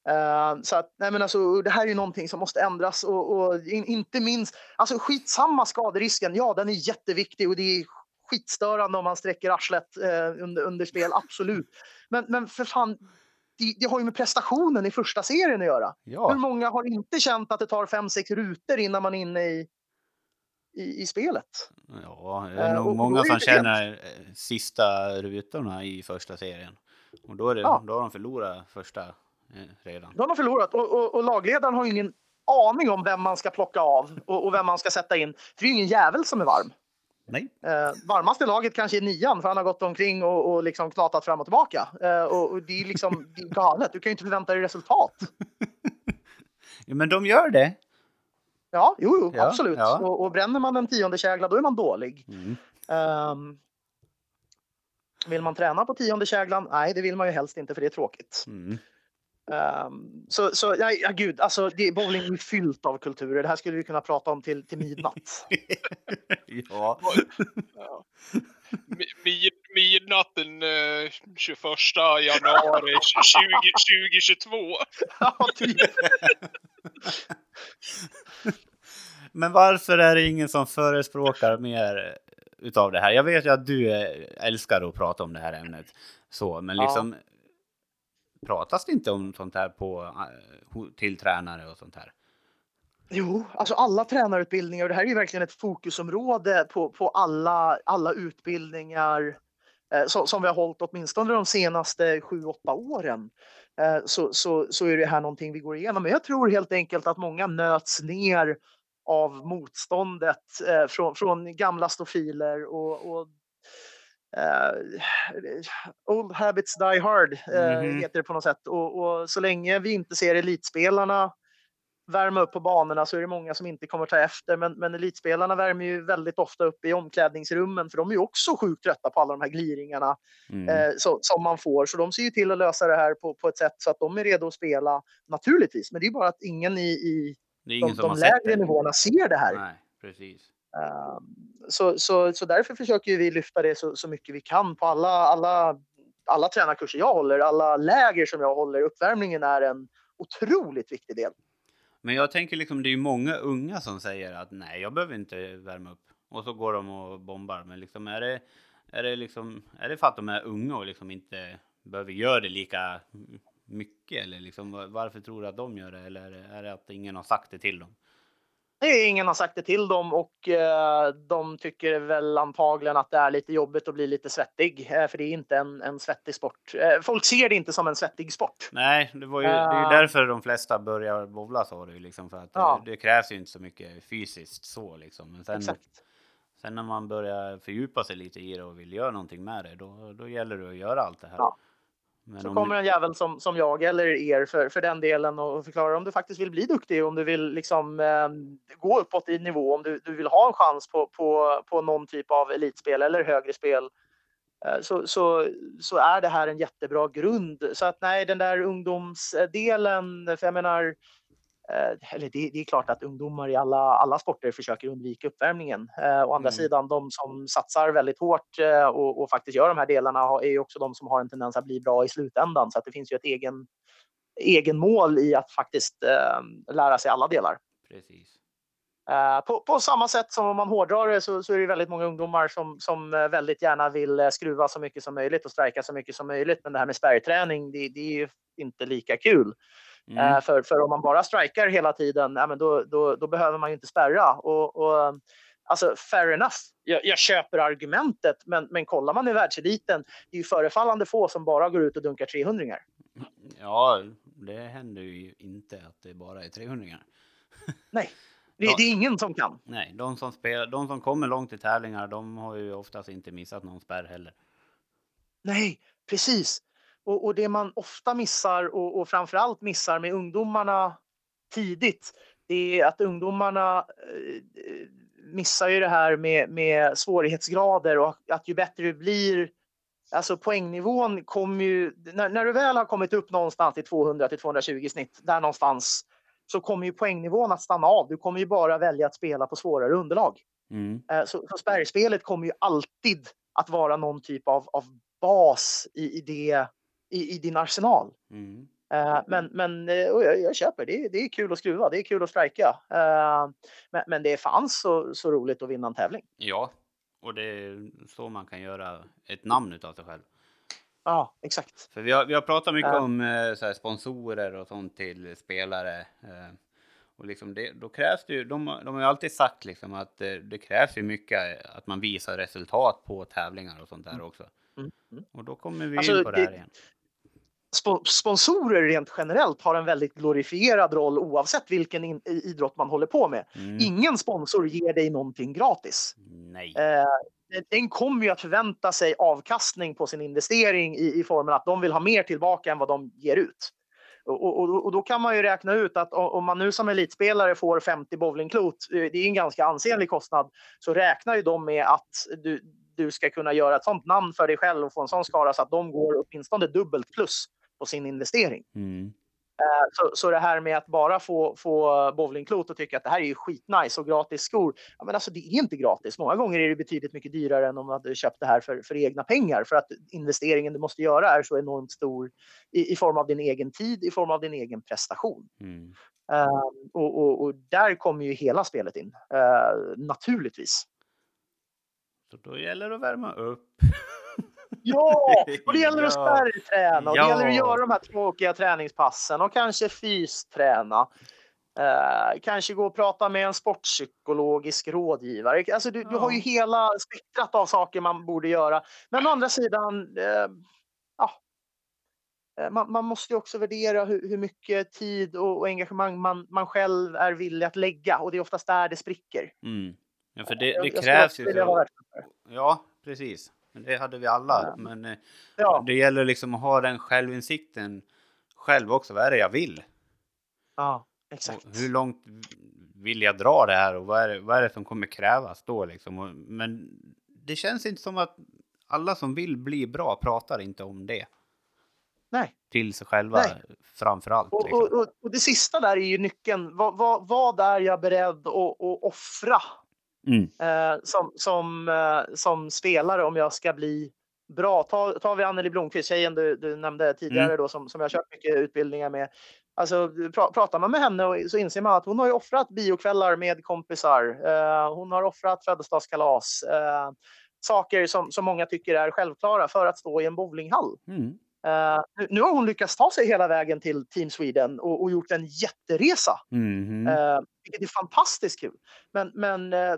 Uh, så att, nej men alltså, det här är ju någonting som måste ändras och, och in, inte minst, alltså skitsamma skaderisken, ja den är jätteviktig och det är skitstörande om man sträcker arslet uh, under, under spel, absolut. Men, men för fan, det, det, har ju med prestationen i första serien att göra. Ja. Hur många har inte känt att det tar fem, sex rutor innan man är inne i, i, i spelet? Ja, det är nog uh, många som känner helt... sista rutorna i första serien. Och då, är det, ja. då har de förlorat första Eh, redan. De har förlorat och, och, och, lagledaren har ingen aning om vem man ska plocka av och, och vem man ska sätta in. För det är ju ingen jävel som är varm. Nej. Eh, varmaste laget kanske är nian för han har gått omkring och, och liksom knatat fram och tillbaka. Eh, och, och, det är liksom det är galet. Du kan ju inte förvänta dig resultat. ja, men de gör det. Ja, jo, jo ja, absolut. Ja. Och, och bränner man en tionde kägla då är man dålig. Mm. Um, vill man träna på tionde käglan? Nej, det vill man ju helst inte för det är tråkigt. Mm. Um, så, så ja, ja, gud, alltså det, bowling är fyllt av kulturer. Det här skulle vi kunna prata om till, till midnatt. ja. ja. Mid, öppnat den uh, 21 januari 20, 2022. ja, typ. Men varför är det ingen som förespråkar mer utav det här? Jag vet ju att du älskar att prata om det här ämnet. Så, men liksom ja pratas det inte om sånt här på, eh, till tränare och sånt här? Jo, alltså alla tränarutbildningar och det här är ju verkligen ett fokusområde på, på alla, alla utbildningar eh, som, som vi har hållit åtminstone de senaste sju, åtta åren. Eh, så, så, så är det här någonting vi går igenom. Men jag tror helt enkelt att många nöts ner av motståndet eh, från, från gamla stofiler och, och Uh, old habits die hard uh, mm -hmm. heter det på något sätt. Och, och, så länge vi inte ser elitspelarna värma upp på banorna så är det många som inte kommer ta efter. Men, men elitspelarna värmer ju väldigt ofta upp i omklädningsrummen för de är ju också sjukt trötta på alla de här gliringarna mm. eh, så, som man får. Så de ser ju till att lösa det här på, på ett sätt så att de är redo att spela naturligtvis. Men det är bara att ingen i, i de, de lägre nivåerna ser det här. Nej, precis. Ehm, så, så, så därför försöker vi lyfta det så, så mycket vi kan på alla, alla, alla tränarkurser jag håller, alla läger som jag håller. Uppvärmningen är en otroligt viktig del. Men jag tänker liksom, det är ju många unga som säger att nej, jag behöver inte värma upp. Och så går de och bombar. Men liksom, är det, är det liksom, är det för att de är unga och liksom inte behöver göra det lika mycket? Eller liksom, varför tror du att de gör det? Eller är det att ingen har sagt det till dem? Ingen har sagt det till dem och eh, de tycker väl antagligen att det är lite jobbigt att bli lite svettig, eh, för det är inte en, en svettig sport. Eh, folk ser det inte som en svettig sport. Nej, det, var ju, det är ju därför de flesta börjar bowla så, det, liksom, för att ja. det, det, krävs ju inte så mycket fysiskt så liksom. Men sen, Exakt. sen när man börjar fördjupa sig lite i det och vill göra någonting med det, då, då gäller det att göra allt det här. Ja. Men så kommer en jävel som, som jag eller er för, för den delen och förklarar om du faktiskt vill bli duktig, om du vill liksom, eh, gå uppåt i nivå, om du, du vill ha en chans på, på, på någon typ av elitspel eller högre spel. Eh, så, så, så är det här en jättebra grund. Så att nej, den där ungdomsdelen, för jag menar, Eh, eller det, det, är klart att ungdomar i alla, alla sporter försöker undvika uppvärmningen. Eh, å andra mm. sidan, de som satsar väldigt hårt eh, och, och, faktiskt gör de här delarna är ju också de som har en tendens att bli bra i slutändan. Så att det finns ju ett egen, egen mål i att faktiskt eh, lära sig alla delar. Precis. Eh, på, på, samma sätt som om man hårdrar det så, så, är det väldigt många ungdomar som, som eh, väldigt gärna vill skruva så mycket som möjligt och stärka så mycket som möjligt. Men det här med spärrträning, det, det är ju inte lika kul. Mm. Eh, för, för om man bara strikar hela tiden, ja, men då, då, då behöver man ju inte spärra. Och, och, alltså, fair enough, jag, jag, köper argumentet, men, men kollar man i världseliten, det är ju förefallande få som bara går ut och dunkar 300 -ingar. Ja, det händer ju inte att det bara är 300 -ingar. Nej, det, ja. det, är ingen som kan. Nej, de som, spelar, de som kommer långt i tävlingar, de har ju oftast inte missat någon spärr heller. Nej, precis. Och, och det man ofta missar och, och framförallt missar med ungdomarna tidigt, det är att ungdomarna eh, missar ju det här med, med svårighetsgrader och att ju bättre du blir Alltså poängnivån kommer ju, när, när, du väl har kommit upp någonstans till 200 till 220 snitt, där någonstans, så kommer ju poängnivån att stanna av. Du kommer ju bara välja att spela på svårare underlag. Mm. Eh, så, så spärrspelet kommer ju alltid att vara någon typ av, av bas i, i det i, i din arsenal. Mm. Uh, men men uh, jag, jag, köper, det, det är kul att skruva, det är kul att strika. Uh, men, men det är fan så, så roligt att vinna en tävling. Ja, och det är så man kan göra ett namn av sig själv. Ja, exakt. För vi har, vi har pratat mycket om så här, sponsorer och sånt till spelare. Och liksom det, då krävs det ju, de, de har ju alltid sagt liksom att det, det, krävs ju mycket att man visar resultat på tävlingar och sånt där mm. också. Mm. Mm. Och då kommer vi alltså, in på det här igen sponsorer rent generellt har en väldigt glorifierad roll oavsett vilken idrott man håller på med. Mm. Ingen sponsor ger dig någonting gratis. Nej. Eh, den kommer ju att förvänta sig avkastning på sin investering i, i formen att de vill ha mer tillbaka än vad de ger ut. Och, och, och, då kan man ju räkna ut att om man nu som elitspelare får 50 bowlingklot, eh, det är en ganska ansenlig kostnad, så räknar ju de med att du, du ska kunna göra ett sånt namn för dig själv och få en sån skara så att de går åtminstone dubbelt plus på sin investering. Mm. Eh, så, så det här med att bara få, få bowlingklot och tycka att det här är ju skitnice och gratis skor. Ja, men alltså det är inte gratis. Många gånger är det betydligt mycket dyrare än om man hade köpt det här för, för egna pengar. För att investeringen du måste göra är så enormt stor i, i form av din egen tid, i form av din egen prestation. Mm. Uh, och, och, och, där kommer ju hela spelet in, uh, naturligtvis. Så då gäller det att värma upp. Ja, och det gäller att spärrträna och det gäller att göra de här tråkiga träningspassen och kanske fysträna. Eh, kanske gå och prata med en sportpsykologisk rådgivare. Alltså du, du har ju hela spektrat av saker man borde göra. Men å andra sidan, eh, ja, eh, man, man, måste ju också värdera hur, hur mycket tid och, och, engagemang man, man själv är villig att lägga och det är oftast där det spricker. Mm. Ja, för det, det jag, krävs ju. Ja, precis. Det hade vi alla. Men eh, ja. det gäller liksom att ha den självinsikten själv också. Vad är det jag vill? Ja, exakt. Och hur långt vill jag dra det här och vad är det, vad är det som kommer krävas då liksom? Och, men det känns inte som att alla som vill bli bra pratar inte om det. Nej. Till sig själva Nej. framför allt. Liksom. Och, och, och, det sista där är ju nyckeln. Vad, vad, vad är jag beredd att, att offra Mm. Eh, som, som, eh, som spelare om jag ska bli bra. Ta, tar vi Anneli Blomqvist, tjejen du, du nämnde tidigare mm. då, som, som jag kört mycket utbildningar med. Alltså, pra, pratar man med henne och, så inser man att hon har ju offrat biokvällar med kompisar. Eh, hon har offrat födelsedagskalas. Eh, saker som, som många tycker är självklara för att stå i en bowlinghall. Mm. Uh, nu, nu, har hon lyckats ta sig hela vägen till Team Sweden och, och gjort en jätteresa. Mm. Uh, vilket är fantastiskt kul. Men, men uh,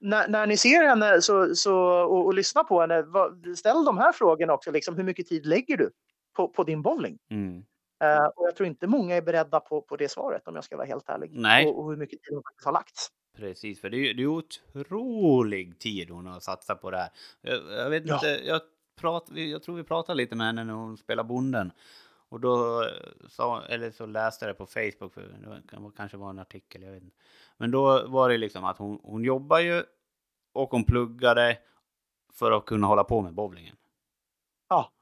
när, när, ni ser henne så, så, och, och lyssnar på henne, vad, ställ de här frågorna också. Liksom, hur mycket tid lägger du på, på din bowling? Mm. och jag tror inte många är beredda på, på det svaret om jag ska vara helt ärlig. Nej. Och, och hur mycket tid hon faktiskt har lagt. Precis, för det är, är otrolig tid hon har satsat på det här. Jag, jag vet ja. inte, jag prat, jag tror vi pratade lite med henne när hon spelade bonden. Och då eh, sa, eller så läste jag det på Facebook, för det kanske var en artikel, jag vet inte. Men då var det liksom att hon, hon jobbar ju och hon pluggade för att kunna hålla på med bowlingen. Ja.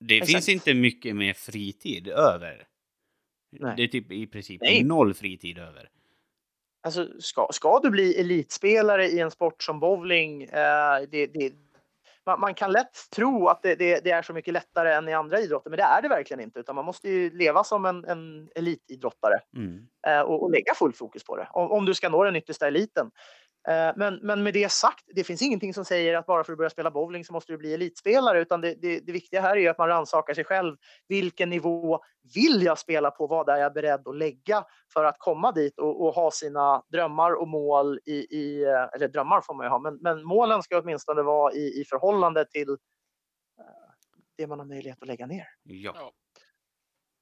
Det Exakt. finns inte mycket mer fritid över. Nej. Det är typ i princip Nej. noll fritid över. Alltså, ska, ska du bli elitspelare i en sport som bowling, eh, det, det, man, man, kan lätt tro att det, det, det, är så mycket lättare än i andra idrotter, men det är det verkligen inte. Utan man måste ju leva som en, en elitidrottare mm. eh, och, och, lägga full fokus på det om, om du ska nå den yttersta eliten. Eh, men, men med det sagt, det finns ingenting som säger att bara för att börja spela bowling så måste du bli elitspelare, utan det, det, det viktiga här är att man rannsakar sig själv. Vilken nivå vill jag spela på? Vad är jag beredd att lägga för att komma dit och, och ha sina drömmar och mål i, i, eh, eller drömmar får man ju ha, men, men målen ska åtminstone vara i, i förhållande till uh, det man har möjlighet att lägga ner. Ja. ja.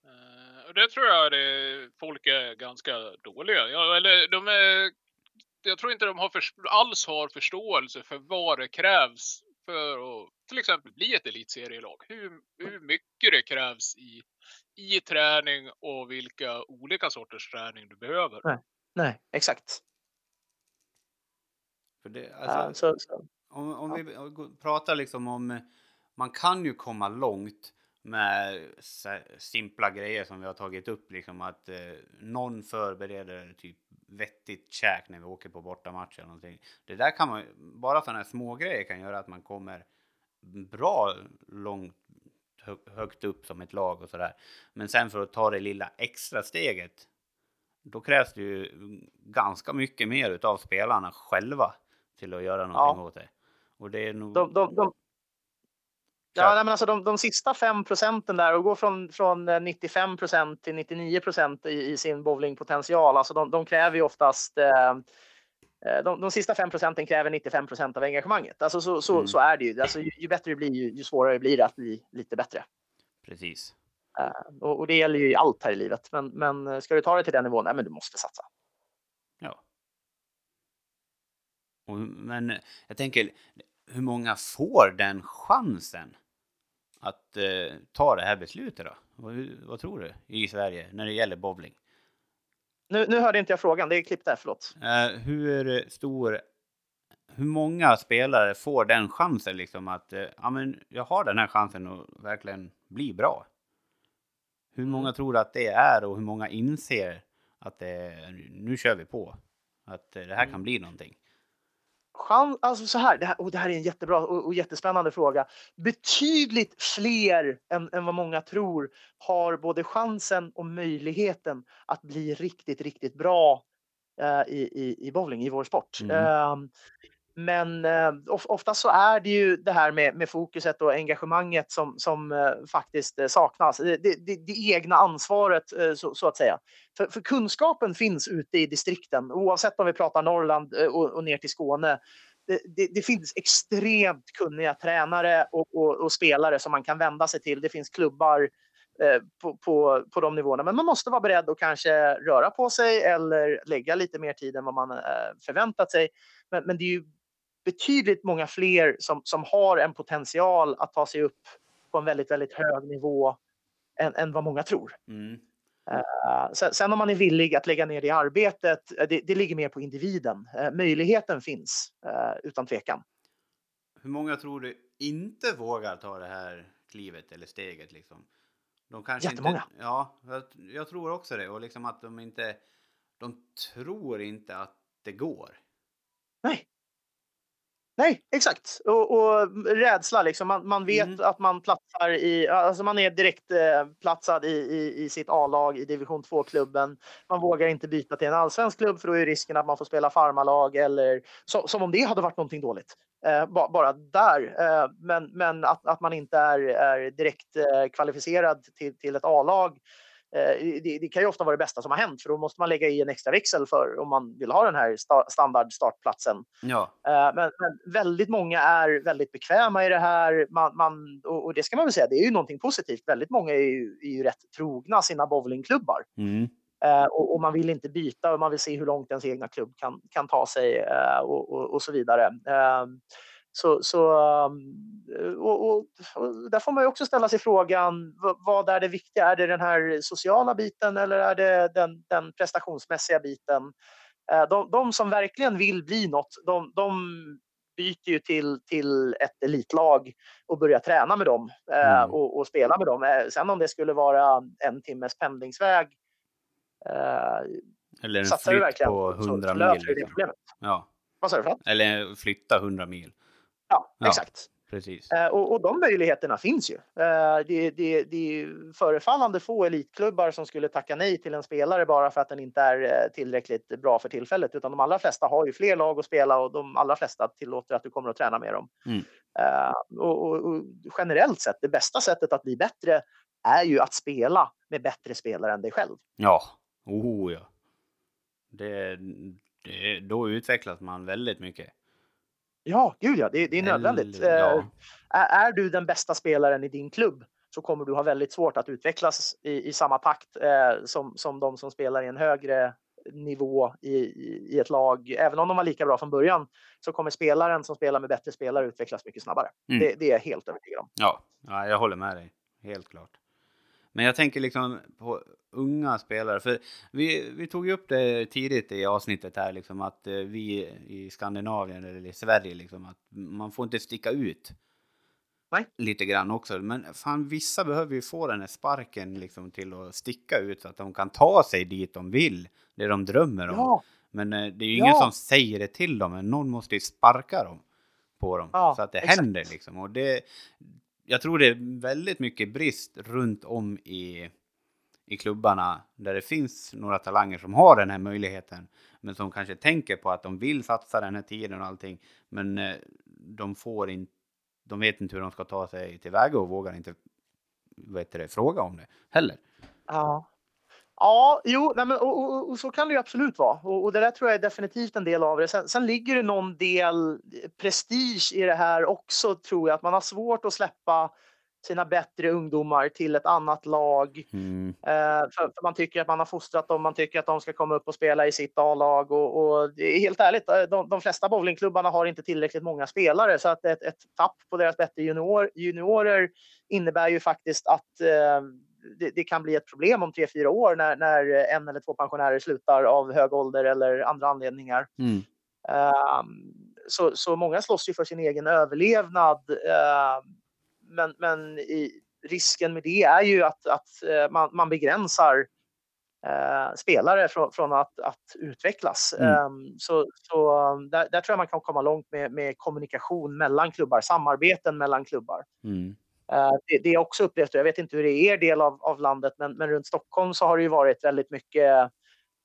Uh, det tror jag det, folk är ganska dåliga. Ja, eller de är jag tror inte de har för, alls har förståelse för vad det krävs för att till exempel bli ett elitserielag. Hur, hur mycket det krävs i, i träning och vilka olika sorters träning du behöver. Nej, Nej exakt. För det, alltså, ja, så, så. Om, om ja. vi pratar liksom om, man kan ju komma långt med simpla grejer som vi har tagit upp, liksom att eh, någon förbereder typ vettigt käk när vi åker på bortamatch eller någonting. Det där kan man, bara sådana små grejer kan göra att man kommer bra långt högt upp som ett lag och sådär. Men sen för att ta det lilla extra steget, då krävs det ju ganska mycket mer utav spelarna själva till att göra någonting ja. åt det. Och det är nog... De, de, de, Ja, nej, men alltså de, de sista 5 procenten där och gå från, från 95 procent till 99 procent i, i, sin bowlingpotential. Alltså de, de kräver ju oftast eh, eh de, de sista 5 procenten kräver 95 procent av engagemanget. Alltså så, så, mm. så är det ju. Alltså ju, ju bättre det blir, ju, ju, svårare blir det att bli lite bättre. Precis. Uh, och, och, det gäller ju i allt här i livet. Men, men ska du ta det till den nivån, nej, men du måste satsa. Ja. Och, men jag tänker, hur många får den chansen? Att eh, ta det här beslutet då? Vad, vad, tror du i Sverige när det gäller bowling? Nu, nu hörde inte jag frågan, det är klippt där, förlåt. Eh, hur stor, hur många spelare får den chansen liksom att, eh, ja men jag har den här chansen att verkligen bli bra? Hur många tror du att det är och hur många inser att det, nu kör vi på? Att det här kan Mm. bli någonting. Chans, alltså så här, det här, och det här är en jättebra och, och jättespännande fråga. Betydligt fler än, än vad många tror har både chansen och möjligheten att bli riktigt, riktigt bra eh, i, i, i bowling, i vår sport. Mm. Ehm, men eh, ofta så är det ju det här med, med fokuset och engagemanget som, som eh, faktiskt eh, saknas. Det, det, det, egna ansvaret eh, så, så att säga. För, för kunskapen finns ute i distrikten oavsett om vi pratar Norrland eh, och, och ner till Skåne. Det, det, det finns extremt kunniga tränare och, och, och, spelare som man kan vända sig till. Det finns klubbar eh, på, på, på de nivåerna. Men man måste vara beredd att kanske röra på sig eller lägga lite mer tid än vad man förväntat sig. Men, men det är ju betydligt många fler som, som har en potential att ta sig upp på en väldigt, väldigt hög nivå än, än vad många tror. Mm. Uh, sen, sen, om man är villig att lägga ner det arbetet, det, det ligger mer på individen. Uh, möjligheten finns uh, utan tvekan. Hur många tror du inte vågar ta det här klivet eller steget liksom? De kanske Jättemånga. Inte, ja, jag, jag tror också det och liksom att de inte, de tror inte att det går. Nej. Nej, exakt. Och, och rädsla, liksom. man, man vet Mm. att man platsar i, alltså man är direkt eh, platsad i, i, i sitt A-lag i division 2-klubben. Man vågar inte byta till en allsvensk klubb för då är risken att man får spela farmarlag eller så, som om det hade varit någonting dåligt. Eh, ba, bara där. Eh, men men att, att man inte är, är direkt eh, kvalificerad till, till ett A-lag det, det, kan ju ofta vara det bästa som har hänt för då måste man lägga i en extra växel för om man vill ha den här sta, standard startplatsen. Ja. Eh, men, men, väldigt många är väldigt bekväma i det här man, man, och, och, det ska man väl säga, det är ju någonting positivt. Väldigt många är ju, är ju rätt trogna sina bowlingklubbar. Mm. Uh, och, och, man vill inte byta och man vill se hur långt ens egna klubb kan, kan ta sig uh, och, och, och, så vidare. Uh, så, så och, och, och, där får man ju också ställa sig frågan, vad är det viktiga? Är det den här sociala biten eller är det den, den prestationsmässiga biten? De, de, som verkligen vill bli något, de, de byter ju till, till ett elitlag och börjar träna med dem mm. och, och, spela med dem. Sen om det skulle vara en timmes pendlingsväg eller en flytt på 100 mil. Problemet. Ja. Eller flytta 100 mil. Ja, ja exakt. Precis. Eh, och, och, de möjligheterna finns ju. Eh, det, det, det är förefallande få elitklubbar som skulle tacka nej till en spelare bara för att den inte är eh, tillräckligt bra för tillfället. Utan de allra flesta har ju fler lag att spela och de allra flesta tillåter att du kommer att träna med dem. Mm. Och, och, och, generellt sett, det bästa sättet att bli bättre är ju att spela med bättre spelare än dig själv. Ja, oh ja. Det, det, då utvecklas man väldigt mycket. Ja, gud ja, det, det är nödvändigt. Ja. Är, är, du den bästa spelaren i din klubb så kommer du ha väldigt svårt att utvecklas i, i samma takt eh, som, som de som spelar i en högre nivå i, i, ett lag. Även om de var lika bra från början så kommer spelaren som spelar med bättre spelare utvecklas mycket snabbare. Mm. Det, det, är jag helt övertygad om. Ja, ja, jag håller med dig. Helt klart. Men jag tänker liksom på unga spelare, för vi, vi tog ju upp det tidigt i avsnittet här, liksom att vi i Skandinavien eller i Sverige, liksom att man får inte sticka ut. Nej. Lite grann också, men fan vissa behöver ju få den här sparken liksom till att sticka ut så att de kan ta sig dit de vill, det de drömmer om. Ja. Men det är ju ingen Ja. som säger det till dem, men någon måste ju sparka dem på dem Ja, så att det exakt. händer liksom. Och det, jag tror det är väldigt mycket brist runt om i, i klubbarna där det finns några talanger som har den här möjligheten men som kanske tänker på att de vill satsa den här tiden och allting men eh, de får inte de vet inte hur de ska ta sig tillväga och vågar inte vet det, fråga om det heller. Ja. Ja, jo, nej, men, och, och, och så kan det ju absolut vara. Och, och det där tror jag är definitivt en del av det. Sen, sen ligger det någon del prestige i det här också, tror jag. Att man har svårt att släppa sina bättre ungdomar till ett annat lag. Mm. Eh, för, för man tycker att man har fostrat dem, man tycker att de ska komma upp och spela i sitt A-lag. Och, och helt ärligt, eh, de, de flesta bowlingklubbarna har inte tillräckligt många spelare. Så att ett, ett tapp på deras bättre junior, juniorer innebär ju faktiskt att eh, det, det, kan bli ett problem om tre, fyra år när, när en eller två pensionärer slutar av hög ålder eller andra anledningar. Mm. Um, så, så många slåss ju för sin egen överlevnad. Uh, men men i, risken med det är ju att, att man, man begränsar eh, spelare från, från att, att utvecklas. Mm. Um, så så där, där, tror jag man kan komma långt med, med kommunikation mellan klubbar, samarbeten mellan klubbar. Mm. Eh, det, det är också upplevt, jag vet inte hur det är i er del av, av landet, men, men runt Stockholm så har det ju varit väldigt mycket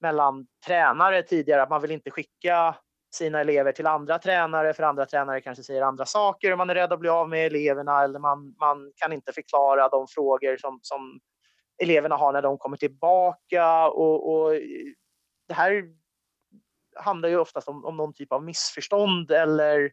mellan tränare tidigare, att man vill inte skicka sina elever till andra tränare, för andra tränare kanske säger andra saker och man är rädd att bli av med eleverna eller man, man kan inte förklara de frågor som, som eleverna har när de kommer tillbaka. Och, och det här handlar ju oftast om, om någon typ av missförstånd eller,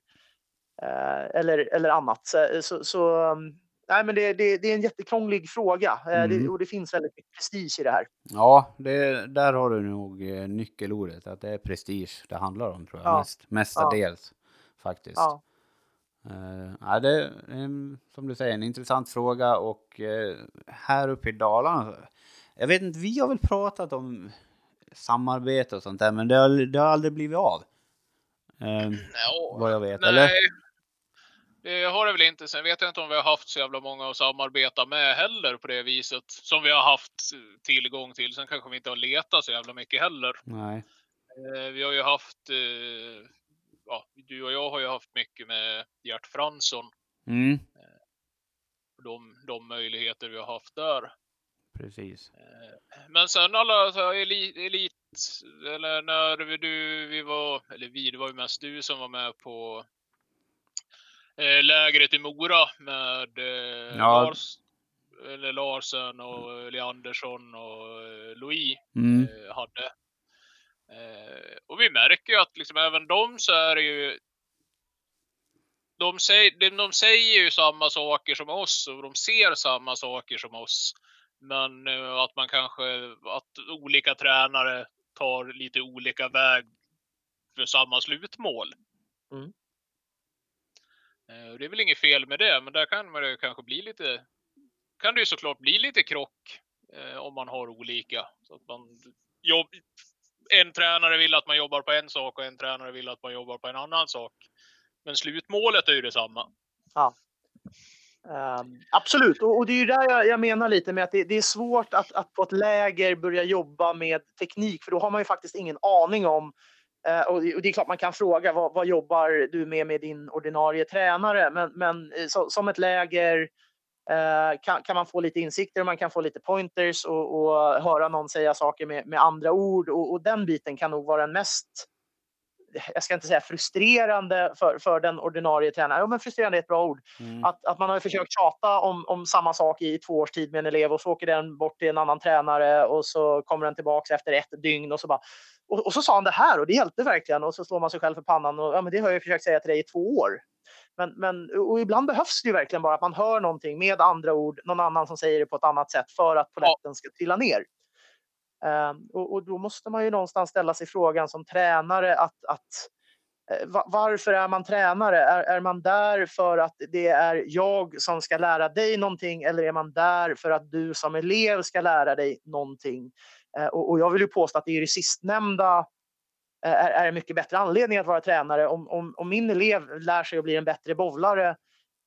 eh, eller, eller annat. Så, så, så mm, nej, men det, det, det, är en jättekrånglig fråga eh, mm. det, och det finns väldigt mycket prestige i det här. Ja, det, där har du nog eh, nyckelordet, att det är prestige det handlar om tror jag, ja. Mest, mestadels ja. faktiskt. Ja. Uh, ja, det är som du säger en intressant fråga och uh, här uppe i Dalarna, jag vet inte, vi har väl pratat om samarbete och sånt där, men det har, det har aldrig blivit av. Uh, no, vad jag vet, nej. eller? Det har det väl inte. Sen vet jag inte om vi har haft så jävla många att samarbeta med heller på det viset. Som vi har haft tillgång till. Sen kanske vi inte har letat så jävla mycket heller. Nej. Vi har ju haft ja, du och jag har ju haft mycket med Gert Fransson. Mm. Eh, de, de möjligheter vi har haft där. Precis. Eh, men sen alla så elit, elit, eller när vi, du, vi var, eller vi, det var ju mest du som var med på eh, lägret i Mora med eh, ja. Lars, eller Larsen och Leandersson och eh, Louis mm. eh, hade. Eh, och vi märker ju att liksom även de så är det ju de säger, de säger ju samma saker som oss och de ser samma saker som oss. Men eh, att man kanske, att olika tränare tar lite olika väg för samma slutmål. Mm. Eh, det är väl inget fel med det, men där kan det kanske bli lite, kan det ju såklart bli lite krock eh, om man har olika. Så att man jobb, en tränare vill att man jobbar på en sak och en tränare vill att man jobbar på en annan sak. Men slutmålet är ju detsamma. Ja. Um, absolut, och, och, det är ju där jag, jag menar lite med att det, det, är svårt att, att på ett läger börja jobba med teknik, för då har man ju faktiskt ingen aning om Eh, och, det, är klart man kan fråga vad, vad, jobbar du med med din ordinarie tränare? Men, men eh, så, som ett läger eh, kan, kan, man få lite insikter och man kan få lite pointers och, och höra någon säga saker med, med andra ord. Och, och, den biten kan nog vara den mest, jag ska inte säga frustrerande för, för den ordinarie tränaren. Ja, men frustrerande är ett bra ord. Mm. Att, att man har försökt tjata om, om samma sak i två års tid med en elev och så åker den bort till en annan tränare och så kommer den tillbaka efter ett dygn och så bara och, och så sa han det här och det hjälpte verkligen och så slår man sig själv för pannan och ja, men det har jag försökt säga till dig i två år. Men, men, och ibland behövs det ju verkligen bara att man hör någonting med andra ord, någon annan som säger det på ett annat sätt för att polletten ska trilla ner. Ehm, och, och, då måste man ju någonstans ställa sig frågan som tränare att, att eh, varför är man tränare? Är, är man där för att det är jag som ska lära dig någonting eller är man där för att du som elev ska lära dig någonting? Eh, och, och, jag vill ju påstå att det är det sistnämnda eh, är, är en mycket bättre anledning att vara tränare. Om, om, om min elev lär sig att bli en bättre bowlare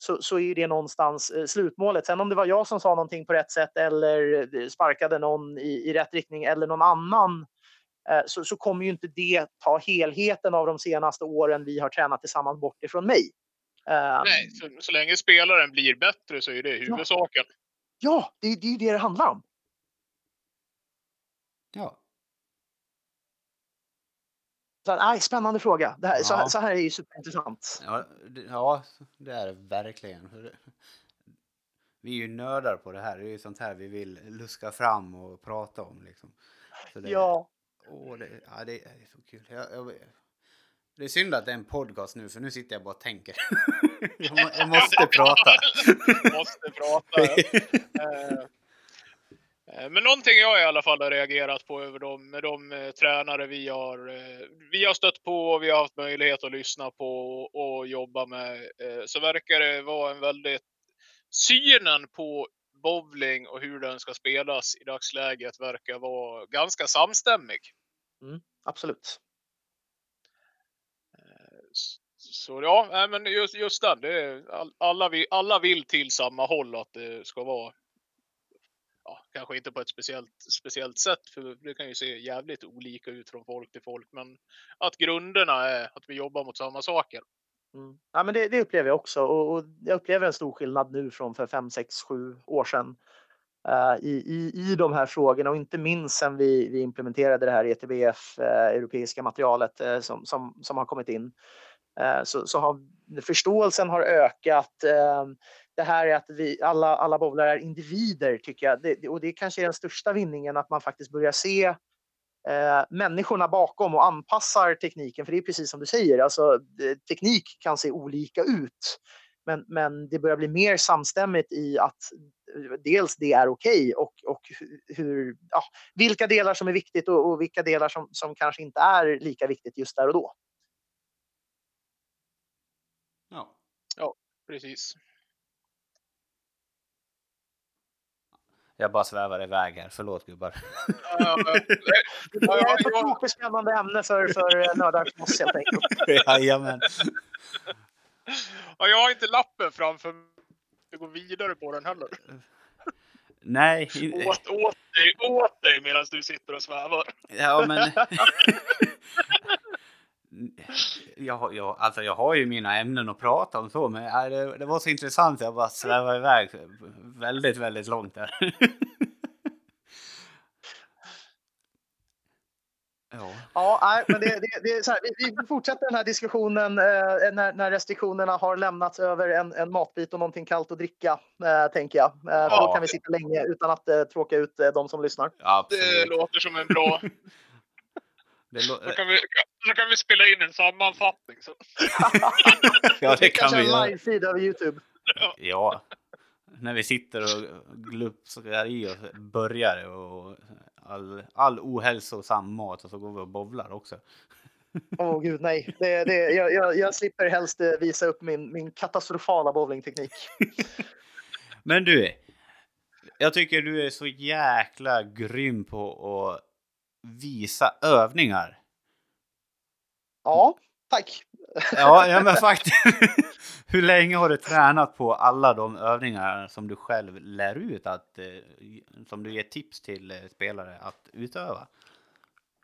så, så är det någonstans eh, slutmålet. Sen om det var jag som sa någonting på rätt sätt eller eh, sparkade någon i, i rätt riktning eller någon annan så, så kommer ju inte det ta helheten av de senaste åren vi har tränat tillsammans bort ifrån mig. Nej, så, så länge spelaren blir bättre så är det huvudsaken. Ja, ja det, det är ju det det handlar om. Ja, så, nej, spännande fråga. Det här, ja. så, så, här är ju superintressant. Ja, ja, det är det verkligen. Vi är ju nördar på det här. Det är ju sånt här vi vill luska fram och prata om. Liksom. Det, ja. Åh, det, ja, det är så kul. Jag, jag, det är synd att det är en podcast nu, för nu sitter jag bara och tänker. jag, jag måste prata. måste prata. Eh, men någonting jag i alla fall har reagerat på över dem, med de eh, tränare vi har, eh, vi har stött på och vi har haft möjlighet att lyssna på och jobba med, eh, så verkar det vara en väldigt, synen på bowling och hur den ska spelas i dagsläget verkar vara ganska samstämmig. Mm, absolut. så ja, men just, just den. Det är, alla, vill, alla vill till samma håll att det ska vara ja, kanske inte på ett speciellt, speciellt sätt, för det kan ju se jävligt olika ut från folk till folk, men att grunderna är att vi jobbar mot samma saker. Mm. Ja, men det, det, upplever jag också och, och, jag upplever en stor skillnad nu från för 5, 6, 7 år sedan uh, i, i, i de här frågorna och inte minst sen vi, vi implementerade det här ETBF, uh, eh, europeiska materialet uh, som, som, som har kommit in. så, så har förståelsen har ökat det här är att vi alla, alla bowlare är individer tycker jag det, och det kanske är den största vinningen att man faktiskt börjar se eh, människorna bakom och anpassar tekniken. För det är precis som du säger, alltså, teknik kan se olika ut. Men, men det börjar bli mer samstämmigt i att eh, dels det är okej okay och, och hur, ja, vilka delar som är viktigt och, och vilka delar som, som kanske inte är lika viktigt just där och då. Ja, ja precis. Jag bara svävar iväg här. Förlåt gubbar. det är ett tråkigt spännande ämne för, för nördar som oss helt enkelt. Jajamän. Ja, jag har inte lappen framför att gå vidare på den heller. Nej. Åt, åt dig, åt dig medan du sitter och svävar. Ja, men... jag, jag, alltså jag har ju mina ämnen att prata om så, men äh, det, det var så intressant. Jag bara svävade iväg väldigt, väldigt långt där. Ja, ja men det, det, det är så här, vi, vi, fortsätter den här diskussionen eh, när, när, restriktionerna har lämnats över en, en matbit och någonting kallt att dricka, eh, tänker jag. Eh, ja. Då kan vi sitta länge utan att eh, tråka ut eh, de som lyssnar. Absolut. Det låter som en bra då, kan vi, då kan vi spela in en sammanfattning. Så. ja, det kan vi göra. en live-feed över Youtube. Ja. ja. När vi sitter och glupskar i oss börjar och all, all ohälsosam mat och så går vi och bovlar också. Åh oh, gud, nej. Det, det, jag, jag, jag slipper helst eh, visa upp min, min katastrofala bowlingteknik. Men du, jag tycker du är så jäkla grym på att visa övningar. Ja, tack. Ja, ja men faktiskt. Hur länge har du tränat på alla de övningar som du själv lär ut att eh, som du ger tips till eh, spelare att utöva?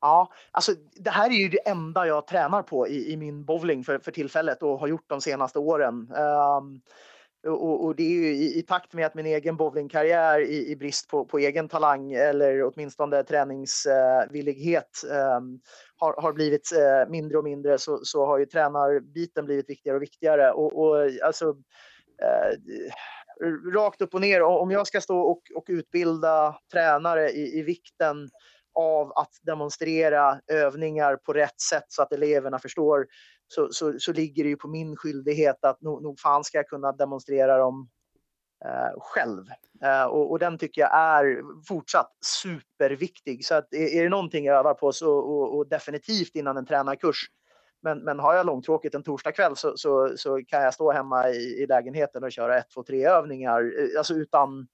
Ja, alltså det här är ju det enda jag tränar på i, i min bowling för, för tillfället och har gjort de senaste åren. Um, och, och, det är ju i, i, takt med att min egen bowlingkarriär i, i brist på, på, egen talang eller åtminstone träningsvillighet eh, har, har blivit eh, mindre och mindre så, så har ju tränarbiten blivit viktigare och viktigare. Och, och alltså, eh, rakt upp och ner, om jag ska stå och, och utbilda tränare i, i vikten av att demonstrera övningar på rätt sätt så att eleverna förstår så, så, så ligger det ju på min skyldighet att nog, nog fan ska jag kunna demonstrera dem eh, själv. Eh, och, och, den tycker jag är fortsatt superviktig. Så att är, är det någonting jag övar på så, och, och definitivt innan en tränarkurs men, men har jag långtråkigt en torsdagkväll så, så, så kan jag stå hemma i, i lägenheten och köra ett, två, tre övningar eh, alltså utan,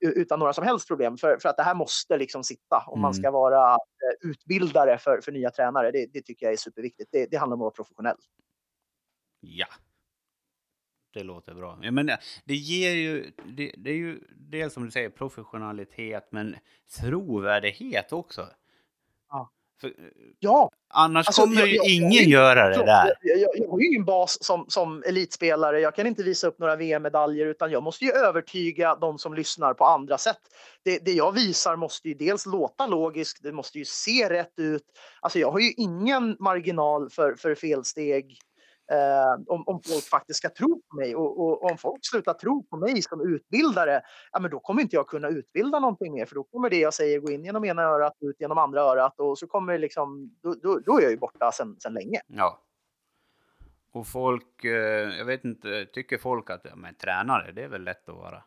utan några som helst problem. För, för att det här måste liksom sitta om mm. man ska vara eh, utbildare för, för nya tränare. Det, det tycker jag är superviktigt. Det, det handlar om att vara professionell. Ja. Det låter bra. Jag menar, det ger ju, det, det är ju dels som du säger professionalitet, men trovärdighet också. För, ja. Annars alltså, kommer ju ingen jag, göra det där. Jag, jag, jag har ju ingen bas som, som elitspelare. Jag kan inte visa upp några VM-medaljer utan jag måste ju övertyga de som lyssnar på andra sätt. Det, det jag visar måste ju dels låta logiskt, det måste ju se rätt ut. Alltså jag har ju ingen marginal för, för felsteg eh, om, om folk faktiskt ska tro på mig. Och, och, om folk slutar tro på mig som utbildare, ja, men då kommer inte jag kunna utbilda någonting mer. För då kommer det jag säger gå in genom ena örat och ut genom andra örat. Och så kommer liksom, då, då, då är jag ju borta sedan, sen länge. Ja. Och folk, eh, jag vet inte, tycker folk att ja, men tränare, det är väl lätt att vara?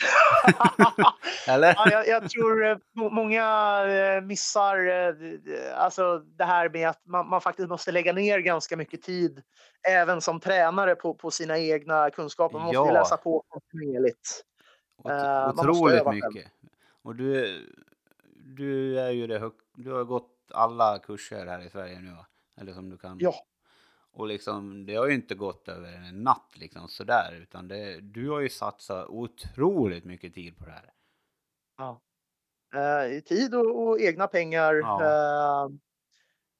Eller? Ja, jag, jag, tror eh, många eh, missar eh, alltså det här med att man, man, faktiskt måste lägga ner ganska mycket tid även som tränare på, på sina egna kunskaper. Man måste ja. läsa på kontinuerligt. Otroligt mycket. Och du, du är ju det du har gått alla kurser här i Sverige nu va? Eller som du kan? Ja. Och liksom, det har ju inte gått över en natt liksom sådär, utan det, du har ju satsat otroligt mycket tid på det här. Ja. Eh, tid och, och, egna pengar. Ja. Eh,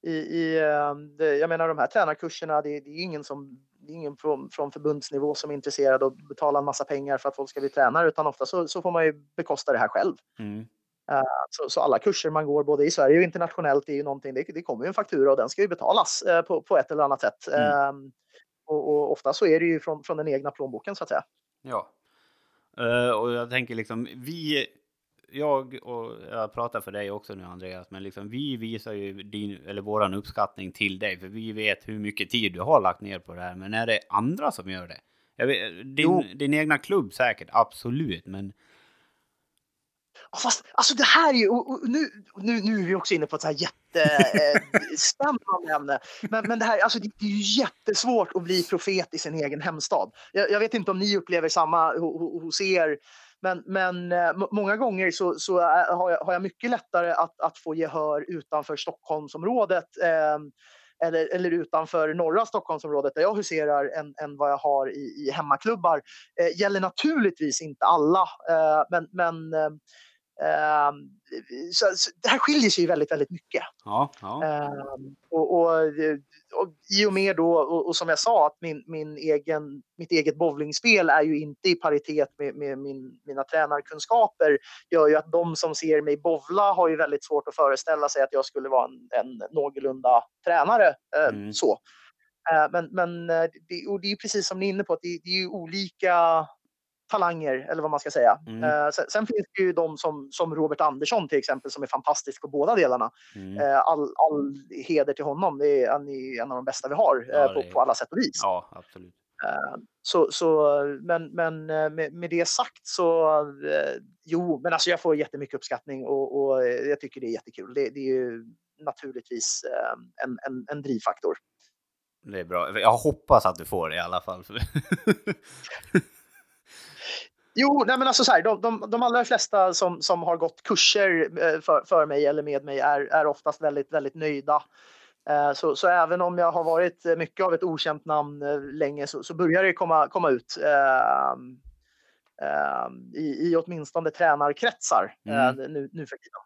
i, i, eh, det, jag menar de här tränarkurserna, det, det är ingen som det är ingen från, från förbundsnivå som är intresserad av att betala en massa pengar för att folk ska bli tränare, utan ofta så, så får man ju bekosta det här själv. Mm. Uh, så, så, alla kurser man går både i Sverige och internationellt är ju någonting, det, det kommer ju en faktura och den ska ju betalas uh, på, på ett eller annat sätt. Mm. Uh, och, och, ofta så är det ju från, från den egna plånboken så att säga. Ja, eh, och jag tänker liksom vi jag och jag pratar för dig också nu Andreas, men liksom vi visar ju din, eller våran uppskattning till dig, för vi vet hur mycket tid du har lagt ner på det här. Men är det andra som gör det? Vet, din, din egna klubb säkert, absolut, men fast alltså det här är ju, och, nu, nu, nu är vi också inne på ett så här jättespännande eh, ämne. Men, men det här, alltså det, det, är ju jättesvårt att bli profet i sin egen hemstad. Jag, jag vet inte om ni upplever samma hos er men, men eh, många gånger så, så eh, har, jag, har jag mycket lättare att, att få gehör utanför Stockholmsområdet eh, eller, eller utanför norra Stockholmsområdet där jag huserar än, än vad jag har i, i hemmaklubbar. Eh, gäller naturligtvis inte alla, eh, men, men eh, så, så, det här skiljer sig väldigt, väldigt mycket. Ja, ja. Ehm, och, och, och, I och med då, och, och, som jag sa, att min, min egen, mitt eget bowlingspel är ju inte i paritet med, med min, mina tränarkunskaper gör ju att de som ser mig bovla har ju väldigt svårt att föreställa sig att jag skulle vara en, en någorlunda tränare. Eh, mm. så. Eh, men, men eh, det, och det är precis som ni är inne på, att det, det är olika talanger, eller vad man ska säga. Mm. Eh, sen, sen, finns det ju de som, som Robert Andersson till exempel, som är fantastisk på båda delarna. Mm. Eh, all, all heder till honom. Det är, han är en av de bästa vi har ja, eh, på, på, alla sätt och vis. Ja, absolut. Eh, så, så, men men eh, med, med det sagt så, eh, jo, men alltså jag får jättemycket uppskattning och, och jag tycker det är jättekul. Det, det är ju naturligtvis en, en, en drivfaktor. Det är bra. Jag hoppas att du får det i alla fall. Jo, nej men alltså så här, de, de, de allra flesta som, som har gått kurser eh, för, för mig eller med mig är, är oftast väldigt, väldigt nöjda. Eh, så, så även om jag har varit mycket av ett okänt namn eh, länge så, så börjar det komma, komma ut eh, eh, i, i åtminstone tränarkretsar mm. nu, nu för tiden.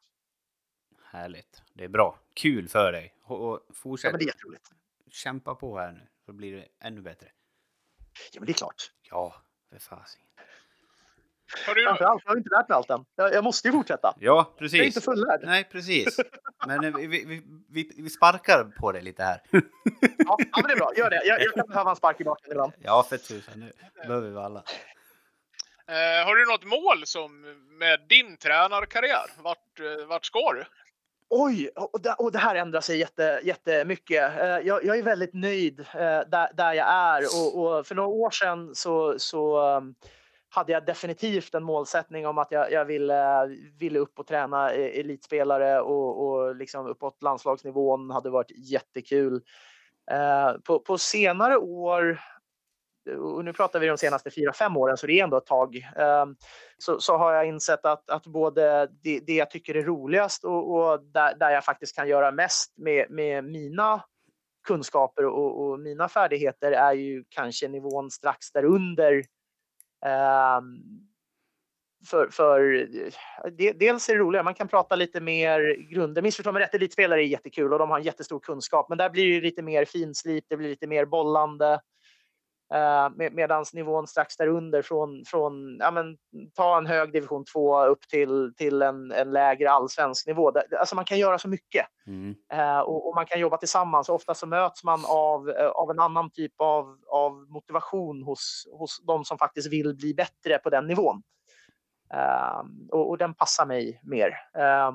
Härligt. Det är bra. Kul för dig. Och fortsätt. Ja, det är jätteroligt. Kämpa på här nu så blir det ännu bättre. Ja, men det är klart. Ja, för fasen. Har du... Framförallt, jag har inte lärt mig allt än. Jag, jag måste ju fortsätta. Ja, precis. Jag är inte fullärd. Nej, precis. Men vi, vi, vi, vi sparkar på det lite här. Ja, ja men det är bra. Gör det. Jag, jag kan behöva en spark i baken ibland. Ja, för tusan. Nu behöver vi alla. Uh, har du något mål som med din tränarkarriär? Vart, uh, vart ska du? Oj, och det, och det här ändrar sig jätte, jättemycket. Uh, jag, jag är väldigt nöjd där, där jag är och, och, för några år sedan så, så hade jag definitivt en målsättning om att jag, jag ville, eh, ville upp och träna e, elitspelare och, och liksom uppåt landslagsnivån hade varit jättekul. Eh, på, på senare år, och nu pratar vi de senaste fyra fem åren, så det är ändå ett tag, eh, så, så har jag insett att, att både det, det jag tycker är roligast och, och där, där jag faktiskt kan göra mest med, med mina kunskaper och, och, mina färdigheter är ju kanske nivån strax därunder Ehm, för, för dels är det roligare, man kan prata lite mer grunder. Missförstå mig rätt, elitspelare är jättekul och de har en jättestor kunskap, men där blir det lite mer finslip, det blir lite mer bollande. Uh, med, Medan nivån strax därunder från, från ja, men, ta en hög division 2 upp till, till en, en lägre allsvensk nivå. Alltså man kan göra så mycket mm. uh, och, och, man kan jobba tillsammans. Ofta så möts man av, uh, av en annan typ av, av motivation hos, hos de som faktiskt vill bli bättre på den nivån. Um, och, och, den passar mig mer.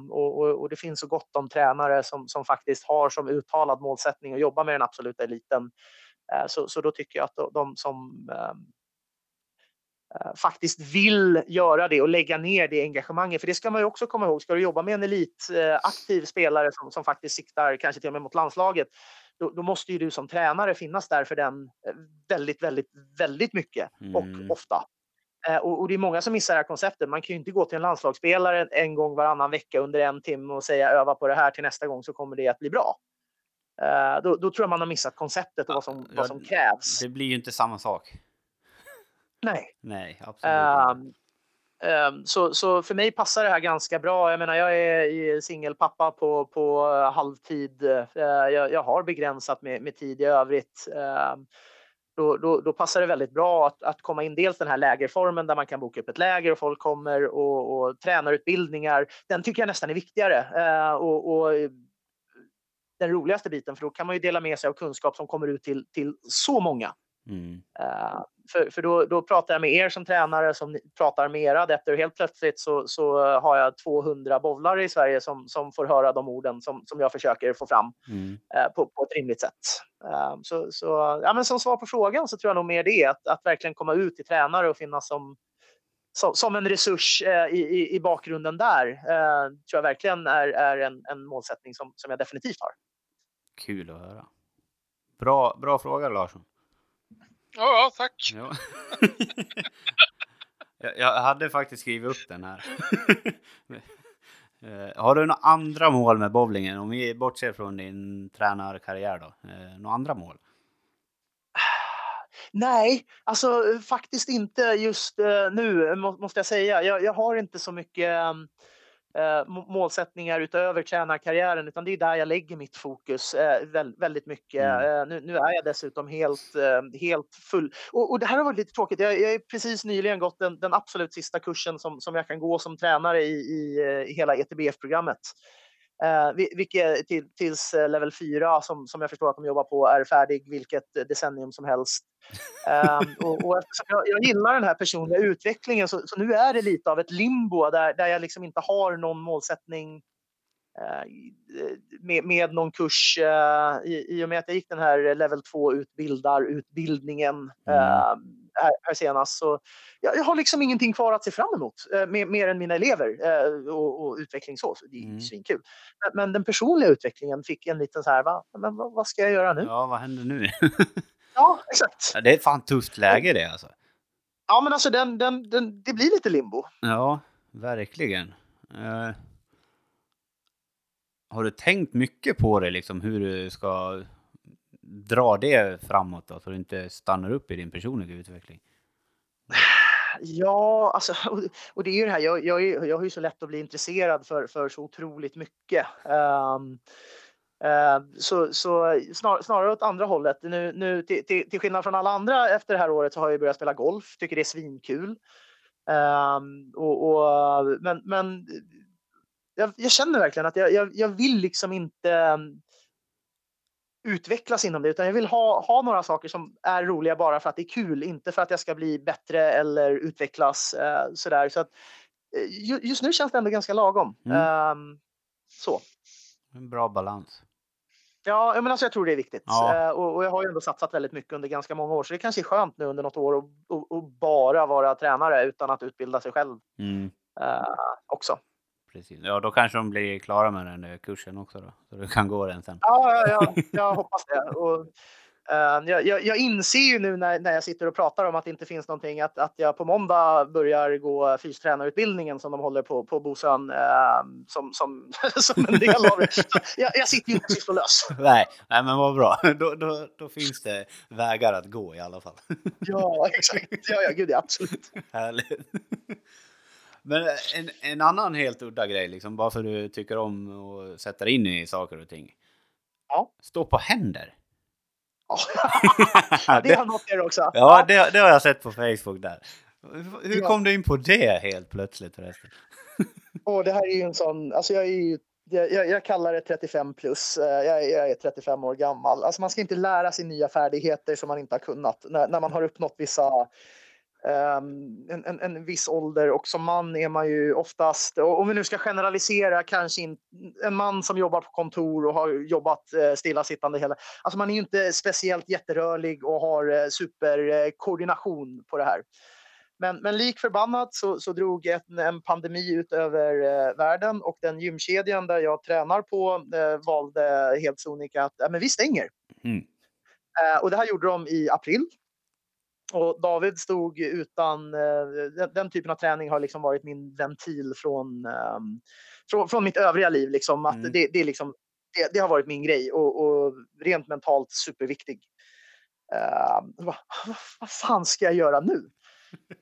Och, och, och, det finns så gott om tränare som, som faktiskt har som uttalad målsättning att jobba med den absoluta eliten. Eh, så, så då tycker jag att de som ehm, eh, faktiskt vill göra det och lägga ner det engagemanget. För det ska man ju också komma ihåg. Ska du jobba med en elitaktiv spelare som, som faktiskt siktar kanske till och med mot landslaget, då, då, måste ju du som tränare finnas där för den eh, väldigt, väldigt, väldigt mycket och mm. ofta. Och, och, det är många som missar det här konceptet. Man kan ju inte gå till en landslagsspelare en gång varannan vecka under en timme och säga öva på det här till nästa gång så kommer det att bli bra. Uh, då, då, tror jag man har missat konceptet och vad som, vad som krävs. Det blir ju inte samma sak. Nej. Nej, absolut uh, Um, så, så för mig passar det här ganska bra. Jag menar, jag är singelpappa på, på halvtid. Uh, jag, jag, har begränsat med, med tid i övrigt. Uh, då, då, då, passar det väldigt bra att, att komma in dels den här lägerformen där man kan boka upp ett läger och folk kommer och, och tränarutbildningar. Den tycker jag nästan är viktigare. Uh, och, och, den roligaste biten, för då kan man ju dela med sig av kunskap som kommer ut till, till så många. Mm. Uh, för, för då, då, pratar jag med er som tränare som pratar med era adepter och helt plötsligt så, så har jag 200 bowlare i Sverige som, som får höra de orden som, som jag försöker få fram mm. uh, på, på ett rimligt sätt. Uh, så, så, ja, men som svar på frågan så tror jag nog mer det, att, att verkligen komma ut till tränare och finnas som, som, som en resurs i, i, i, bakgrunden där. tror jag verkligen är, är en, en målsättning som, som jag definitivt har. Kul att höra. Bra, bra fråga Larsson. Ja, ja tack. Ja. jag hade faktiskt skrivit upp den här. Eh, har du några andra mål med bowlingen? Om vi bortser från din tränarkarriär då. Eh, några andra mål? Nej, alltså faktiskt inte just nu måste jag säga. Jag, jag har inte så mycket um, eh, målsättningar utöver tränarkarriären, utan det är där jag lägger mitt fokus eh, väldigt mycket. Mm. Eh, nu, nu, är jag dessutom helt, eh, helt full. Och, och, det här har varit lite tråkigt. Jag, jag är precis nyligen gått den, den, absolut sista kursen som, som jag kan gå som tränare i, i, i hela ETBF-programmet. Eh, vilket till, tills eh, level 4 som, som jag förstår att de jobbar på är färdig vilket decennium som helst. um, och, och jag, jag, gillar den här personliga utvecklingen så, så, nu är det lite av ett limbo där, där jag liksom inte har någon målsättning uh, med, med någon kurs i, i och med att jag gick den här level 2 utbildarutbildningen mm. Här, här senast. Så jag, jag, har liksom ingenting kvar att se fram emot eh, mer, mer än mina elever eh, och, och, utveckling så. det är mm. svinkul. Men, men, den personliga utvecklingen fick en liten så här, va? Men, vad, vad ska jag göra nu? Ja, vad händer nu? ja, exakt. Ja, det är fan tufft läge det alltså. Ja, men alltså den, den, den, det blir lite limbo. Ja, verkligen. Uh, har du tänkt mycket på det, liksom hur du ska dra det framåt då, så du inte stannar upp i din personliga utveckling? Ja, alltså, och det är ju det här, jag, jag, jag har ju så lätt att bli intresserad för, för så otroligt mycket. Um, uh, så så snar, snarare åt andra hållet. Nu, nu till, till, till, skillnad från alla andra efter det här året så har jag börjat spela golf, tycker det är svinkul. Um, och, och, men men jag, jag, känner verkligen att jag, jag, jag vill liksom inte utvecklas inom det, utan jag vill ha, ha några saker som är roliga bara för att det är kul, inte för att jag ska bli bättre eller utvecklas eh, sådär. Så att, eh, just nu känns det ändå ganska lagom. Mm. Um, så. En bra balans. Ja, men alltså jag tror det är viktigt. Ja. Uh, och, och, jag har ju ändå satsat väldigt mycket under ganska många år, så det kanske är skönt nu under något år att bara vara tränare utan att utbilda sig själv mm. uh, också precis. Ja, då kanske de blir klara med den kursen också då. Så du kan gå den sen. Ja, ja, ja jag hoppas det. Och, uh, jag, jag, jag, inser ju nu när, när jag sitter och pratar om att det inte finns någonting att, att jag på måndag börjar gå fystränarutbildningen som de håller på på Bosön uh, som, som, som en del av det. Jag, jag sitter ju inte sysslolös. Nej, nej, men vad bra. Då, då, då finns det vägar att gå i alla fall. ja, exakt. Ja, ja, gud, ja, absolut. Härligt. Men en, en annan helt udda grej, liksom, bara för du tycker om att sätta dig in i saker och ting. Ja. Stå på händer. ja, det har nått er också. Ja, det, det, har jag sett på Facebook där. Hur kom du in på det helt plötsligt förresten? oh, det här är ju en sån, alltså jag är ju jag, jag, kallar det 35 plus. Eh, jag, jag, är 35 år gammal. Alltså man ska inte lära sig nya färdigheter som man inte har kunnat. När, när man har uppnått vissa en, en, en, viss ålder och som man är man ju oftast, om vi nu ska generalisera, kanske in, en man som jobbar på kontor och har jobbat uh, stillasittande hela... Alltså man är ju inte speciellt jätterörlig och har uh, superkoordination på det här. Men, men lik förbannat så, så drog en, en pandemi ut över uh, världen och den gymkedjan där jag tränar på valde helt sonika att men vi stänger. Mm. och det här gjorde de i april och David stod utan, eh, den, typen av träning har liksom varit min ventil från, um, från, från mitt övriga liv. Liksom, att mm. det, det, är liksom, det, det, har varit min grej och, och rent mentalt superviktig. Uh, vad, vad fan ska jag göra nu?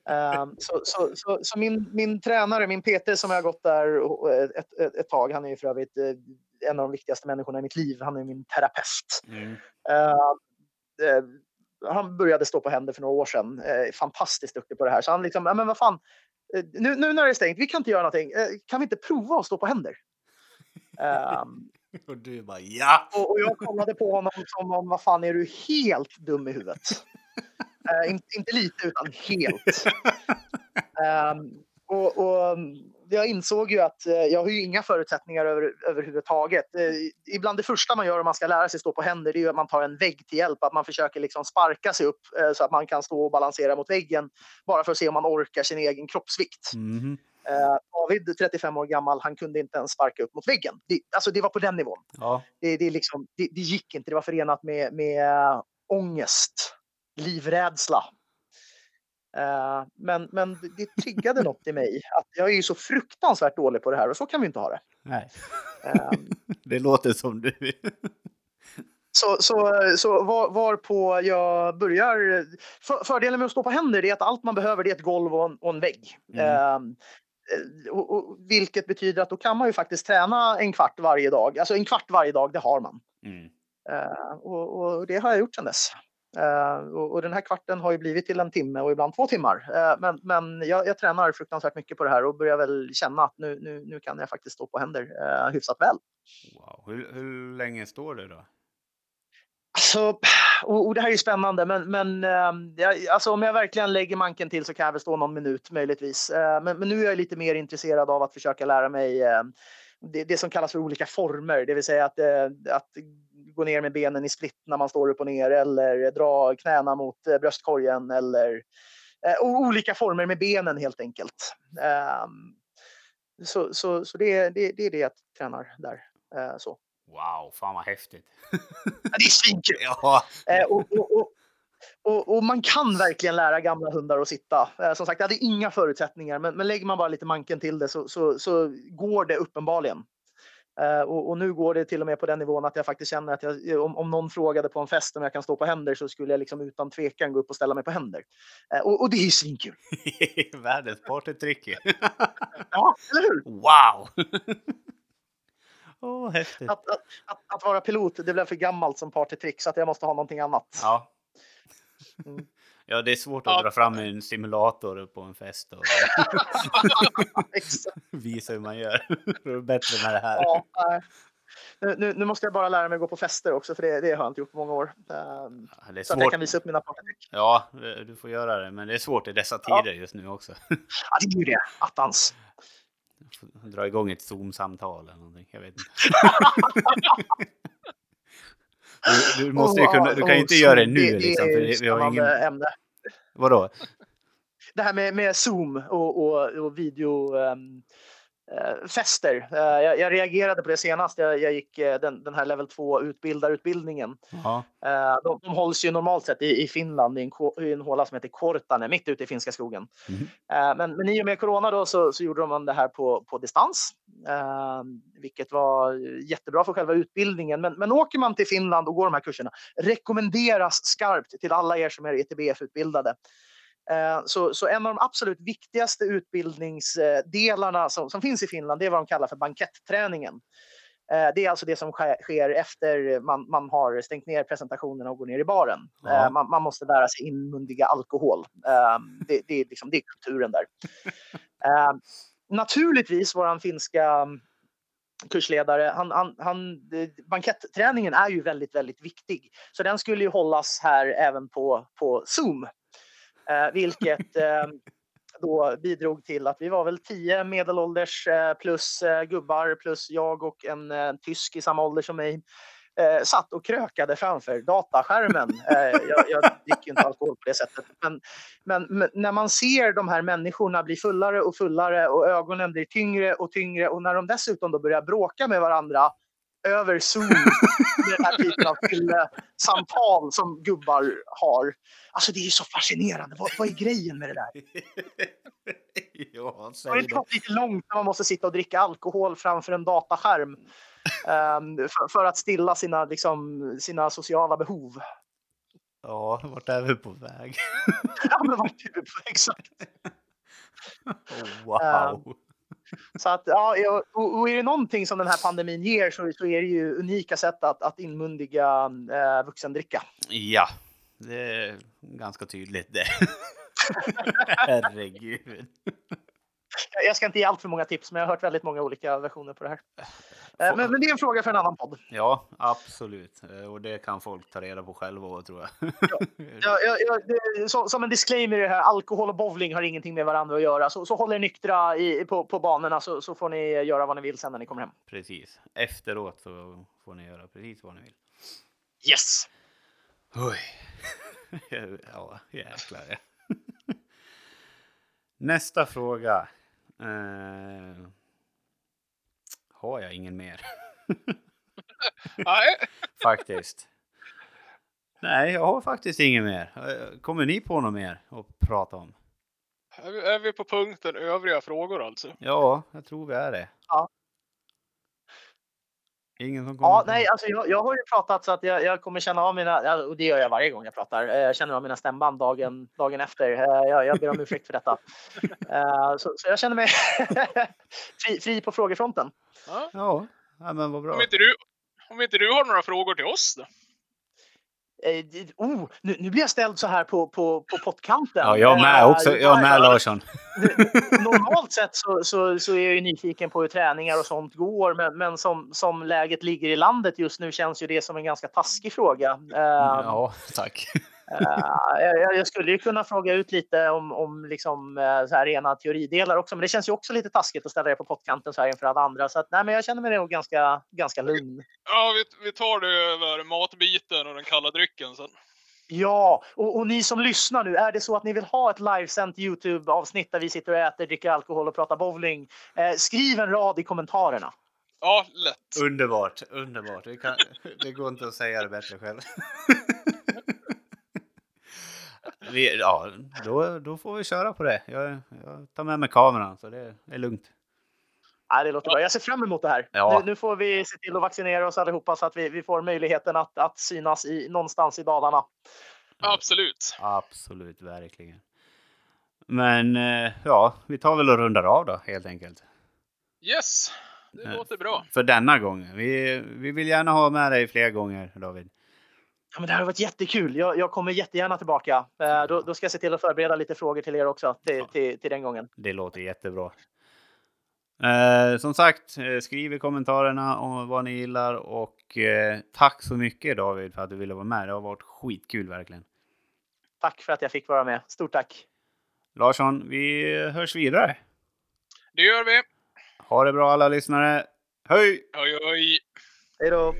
Uh, så, så, så, så, min, min tränare, min PT som jag har gått där ett, ett, ett tag, han är ju för övrigt eh, en av de viktigaste människorna i mitt liv. Han är min terapeut. Mm. Uh, han började stå på händer för några år sedan. fantastiskt duktig på det här. Så han liksom, ja, men vad fan, nu, nu när det är stängt, vi kan inte göra någonting. kan vi inte prova att stå på händer? Um, och du bara ja! Och, och, jag kollade på honom som om, vad fan är du helt dum i huvudet? uh, inte, inte lite, utan helt. Um, och, och, jag insåg ju att uh, jag har ju inga förutsättningar över, överhuvudtaget. Uh, ibland det första man gör om man ska lära sig stå på händer det är att man tar en vägg till hjälp, att man försöker liksom sparka sig upp uh, så att man kan stå och balansera mot väggen bara för att se om man orkar sin egen kroppsvikt. Mm. Eh, David, 35 år gammal, han kunde inte ens sparka upp mot väggen. Det, alltså det var på den nivån. Ja. Det, det, liksom, det, det gick inte, det var förenat med, med ångest, livrädsla. Uh, men, men det triggade något i mig. Att jag är ju så fruktansvärt dålig på det här och så kan vi inte ha det. Nej. Uh, det låter som du. så, så, så var, var, på jag börjar... För, fördelen med att stå på händer är att allt man behöver är ett golv och en, och en vägg. Mm. Uh, Eh, och, och, vilket betyder att då kan man ju faktiskt träna en kvart varje dag. Alltså en kvart varje dag, det har man. Mm. Uh, och, och, det har jag gjort sedan dess. Uh, och, den här kvarten har ju blivit till en timme och ibland två timmar. Uh, men men jag, jag tränar fruktansvärt mycket på det här och börjar väl känna att nu, nu, nu kan jag faktiskt stå på händer uh, hyfsat väl. Wow. Hur, hur länge står du då? Alltså, och, och, det här är ju spännande, men, men äh, alltså, om jag verkligen lägger manken till så kan jag väl stå någon minut möjligtvis. Äh, men, men, nu är jag lite mer intresserad av att försöka lära mig äh, det, det, som kallas för olika former, det vill säga att, att gå ner med benen i split när man står upp och ner eller dra knäna mot bröstkorgen eller olika former med benen helt enkelt. Ehm, så så, så det, det, det är det jag tränar där. så. Wow, fan vad häftigt. Det är svinkul! ja. Eh, och, och, och, och, man kan verkligen lära gamla hundar att sitta. Eh, som sagt, jag hade inga förutsättningar, men, men lägger man bara lite manken till det så, så, så går det uppenbarligen. Uh, och, och, nu går det till och med på den nivån att jag faktiskt känner att jag, om, om någon frågade på en fest om jag kan stå på händer så skulle jag liksom utan tvekan gå upp och ställa mig på händer. Uh, och, och, det är ju svinkul. Världens partytrick Ja, eller hur? Wow! Oh, häftigt. Att, att, att, att, vara pilot, det blev för gammalt som partytrick så att jag måste ha någonting annat. Ja. Mm. Ja, det är svårt att ja. dra fram en simulator på en fest och visa hur man gör. Det är bättre med det här. Ja, nu, nu, måste jag bara lära mig att gå på fester också, för det, det har jag inte gjort på många år. Um, ja, så att jag kan visa upp mina partytrick. Ja, du får göra det, men det är svårt i dessa tider just nu också. ja, det är ju det. Attans dra igång ett Zoom-samtal eller någonting. Jag vet inte. Du, du, måste ju kunna, du kan ju inte göra det nu. Det, liksom, för vi har ingen... ämne. Vadå? Det här med, med Zoom och, och, och video. Um, Eh, fester. Eh, jag, jag, reagerade på det senast. Jag, jag gick eh, den, den, här level 2 utbildarutbildningen. Uh, de, de hålls ju normalt sett i, i Finland i en, i en håla som heter Kortane, mitt ute i finska skogen. Mm. men, men i och med corona då så, så gjorde de det här på, på distans, vilket var jättebra för själva utbildningen. Men, men åker man till Finland och går de här kurserna rekommenderas skarpt till alla er som är ETBF-utbildade Eh, så, så, en av de absolut viktigaste utbildningsdelarna som, som, finns i Finland, det är vad de kallar för banketträningen. Eh, det är alltså det som sker efter man, man har stängt ner presentationerna och går ner i baren. Ja. Eh, man, man, måste lära sig inmundiga alkohol. Det, det, är liksom, det är kulturen där. Naturligtvis, vår finska kursledare, han, han, han, banketträningen är ju väldigt, väldigt viktig. Så den skulle ju hållas här även på, på Zoom Eh, Eh, vilket eh, då bidrog till att vi var väl tio medelålders eh, plus eh, gubbar plus jag och en eh, tysk i samma ålder som mig eh, satt och krökade framför dataskärmen. Eh, jag, jag dricker inte alkohol på det sättet. Men, men, men, när man ser de här människorna bli fullare och fullare och ögonen blir tyngre och tyngre och när de dessutom då börjar bråka med varandra över Zoom den här typen av samtal som gubbar har. Alltså det är så fascinerande. Vad, vad är grejen med det där? ja, det har gått lite långt när man måste sitta och dricka alkohol framför en dataskärm. Um, för, för, att stilla sina, liksom, sina sociala behov. Ja, vart är vi på väg? ja, men vart är vi på exakt? Oh, wow. Um, så att, ja, och, och är det någonting som den här pandemin ger så, så är det ju unika sätt att, att inmundiga eh, vuxendricka. Ja, det är ganska tydligt det. Herregud. Jag ska inte ge allt för många tips, men jag har hört väldigt många olika versioner på det här. Eh, men, men, det är en fråga för en annan podd. Ja, absolut. Eh, och det kan folk ta reda på själva, tror jag. Ja, ja, ja det, så, som en disclaimer, här, alkohol och bowling har ingenting med varandra att göra. Så, så håll er nyktra i, på, på banorna så, så får ni göra vad ni vill sen när ni kommer hem. Precis. Efteråt så får ni göra precis vad ni vill. Yes! Oj. ja, jäklar. Nästa fråga. Uh, har jag ingen mer? Nej. faktiskt. Nej, jag har faktiskt ingen mer. Eh, kommer ni på något mer att prata om? Är vi på punkten övriga frågor alltså? Ja, jag tror vi är det. Ja. Ingen som kommer Ja, nej, alltså jag, jag har ju pratat så att jag, jag kommer känna av mina, och det gör jag varje gång jag pratar, eh, jag känner av mina stämband dagen, dagen efter. Eh, jag, jag ber om ursäkt för detta. Eh, så, så jag känner mig fri, fri på frågefronten. Ja. ja, men vad bra. Om inte, du, om inte du har några frågor till oss då? Eh, oh, nu, nu blir jag ställd så här på, på, på pottkanten. Ja, jag med eh, också. Jag med Larsson. Normalt sett så, så, så, är jag ju nyfiken på hur träningar och sånt går. Men, men som, som läget ligger i landet just nu känns ju det som en ganska taskig fråga. Eh, ja, tack. Uh, jag, jag, skulle ju kunna fråga ut lite om, om liksom, uh, så här rena teoridelar också, men det känns ju också lite taskigt att ställa det på pottkanten så här inför alla andra. Så att, nej, men jag känner mig nog ganska, ganska lugn. Ja, vi, vi tar det över matbiten och den kalla drycken sen. Ja, och, och, ni som lyssnar nu, är det så att ni vill ha ett livesänt Youtube-avsnitt där vi sitter och äter, dricker alkohol och pratar bowling? Eh, skriv en rad i kommentarerna. Ja, lätt. Underbart, underbart. Det, kan, det går inte att säga det bättre själv. Vi, ja, då, då får vi köra på det. Jag, jag tar med mig kameran så det är lugnt. Ja, det låter bra. Jag ser fram emot det här. Ja. Nu, nu, får vi se till att vaccinera oss allihopa så att vi, vi får möjligheten att, att synas i, någonstans i Dalarna. Absolut. Absolut, verkligen. Men eh, ja, vi tar väl och rundar av då helt enkelt. Yes, det eh, låter bra. För denna gången. Vi, vi vill gärna ha med dig fler gånger David. Ja, men det här har varit jättekul. Jag, jag kommer jättegärna tillbaka. Eh, då, då, ska jag se till att förbereda lite frågor till er också till, till, till den gången. Det låter jättebra. Eh, som sagt, eh, skriv i kommentarerna om vad ni gillar och eh, tack så mycket David för att du ville vara med. Det har varit skitkul verkligen. Tack för att jag fick vara med. Stort tack! Larsson, vi hörs vidare. Det gör vi. Ha det bra alla lyssnare. Hej! Hej, hej! Hej då!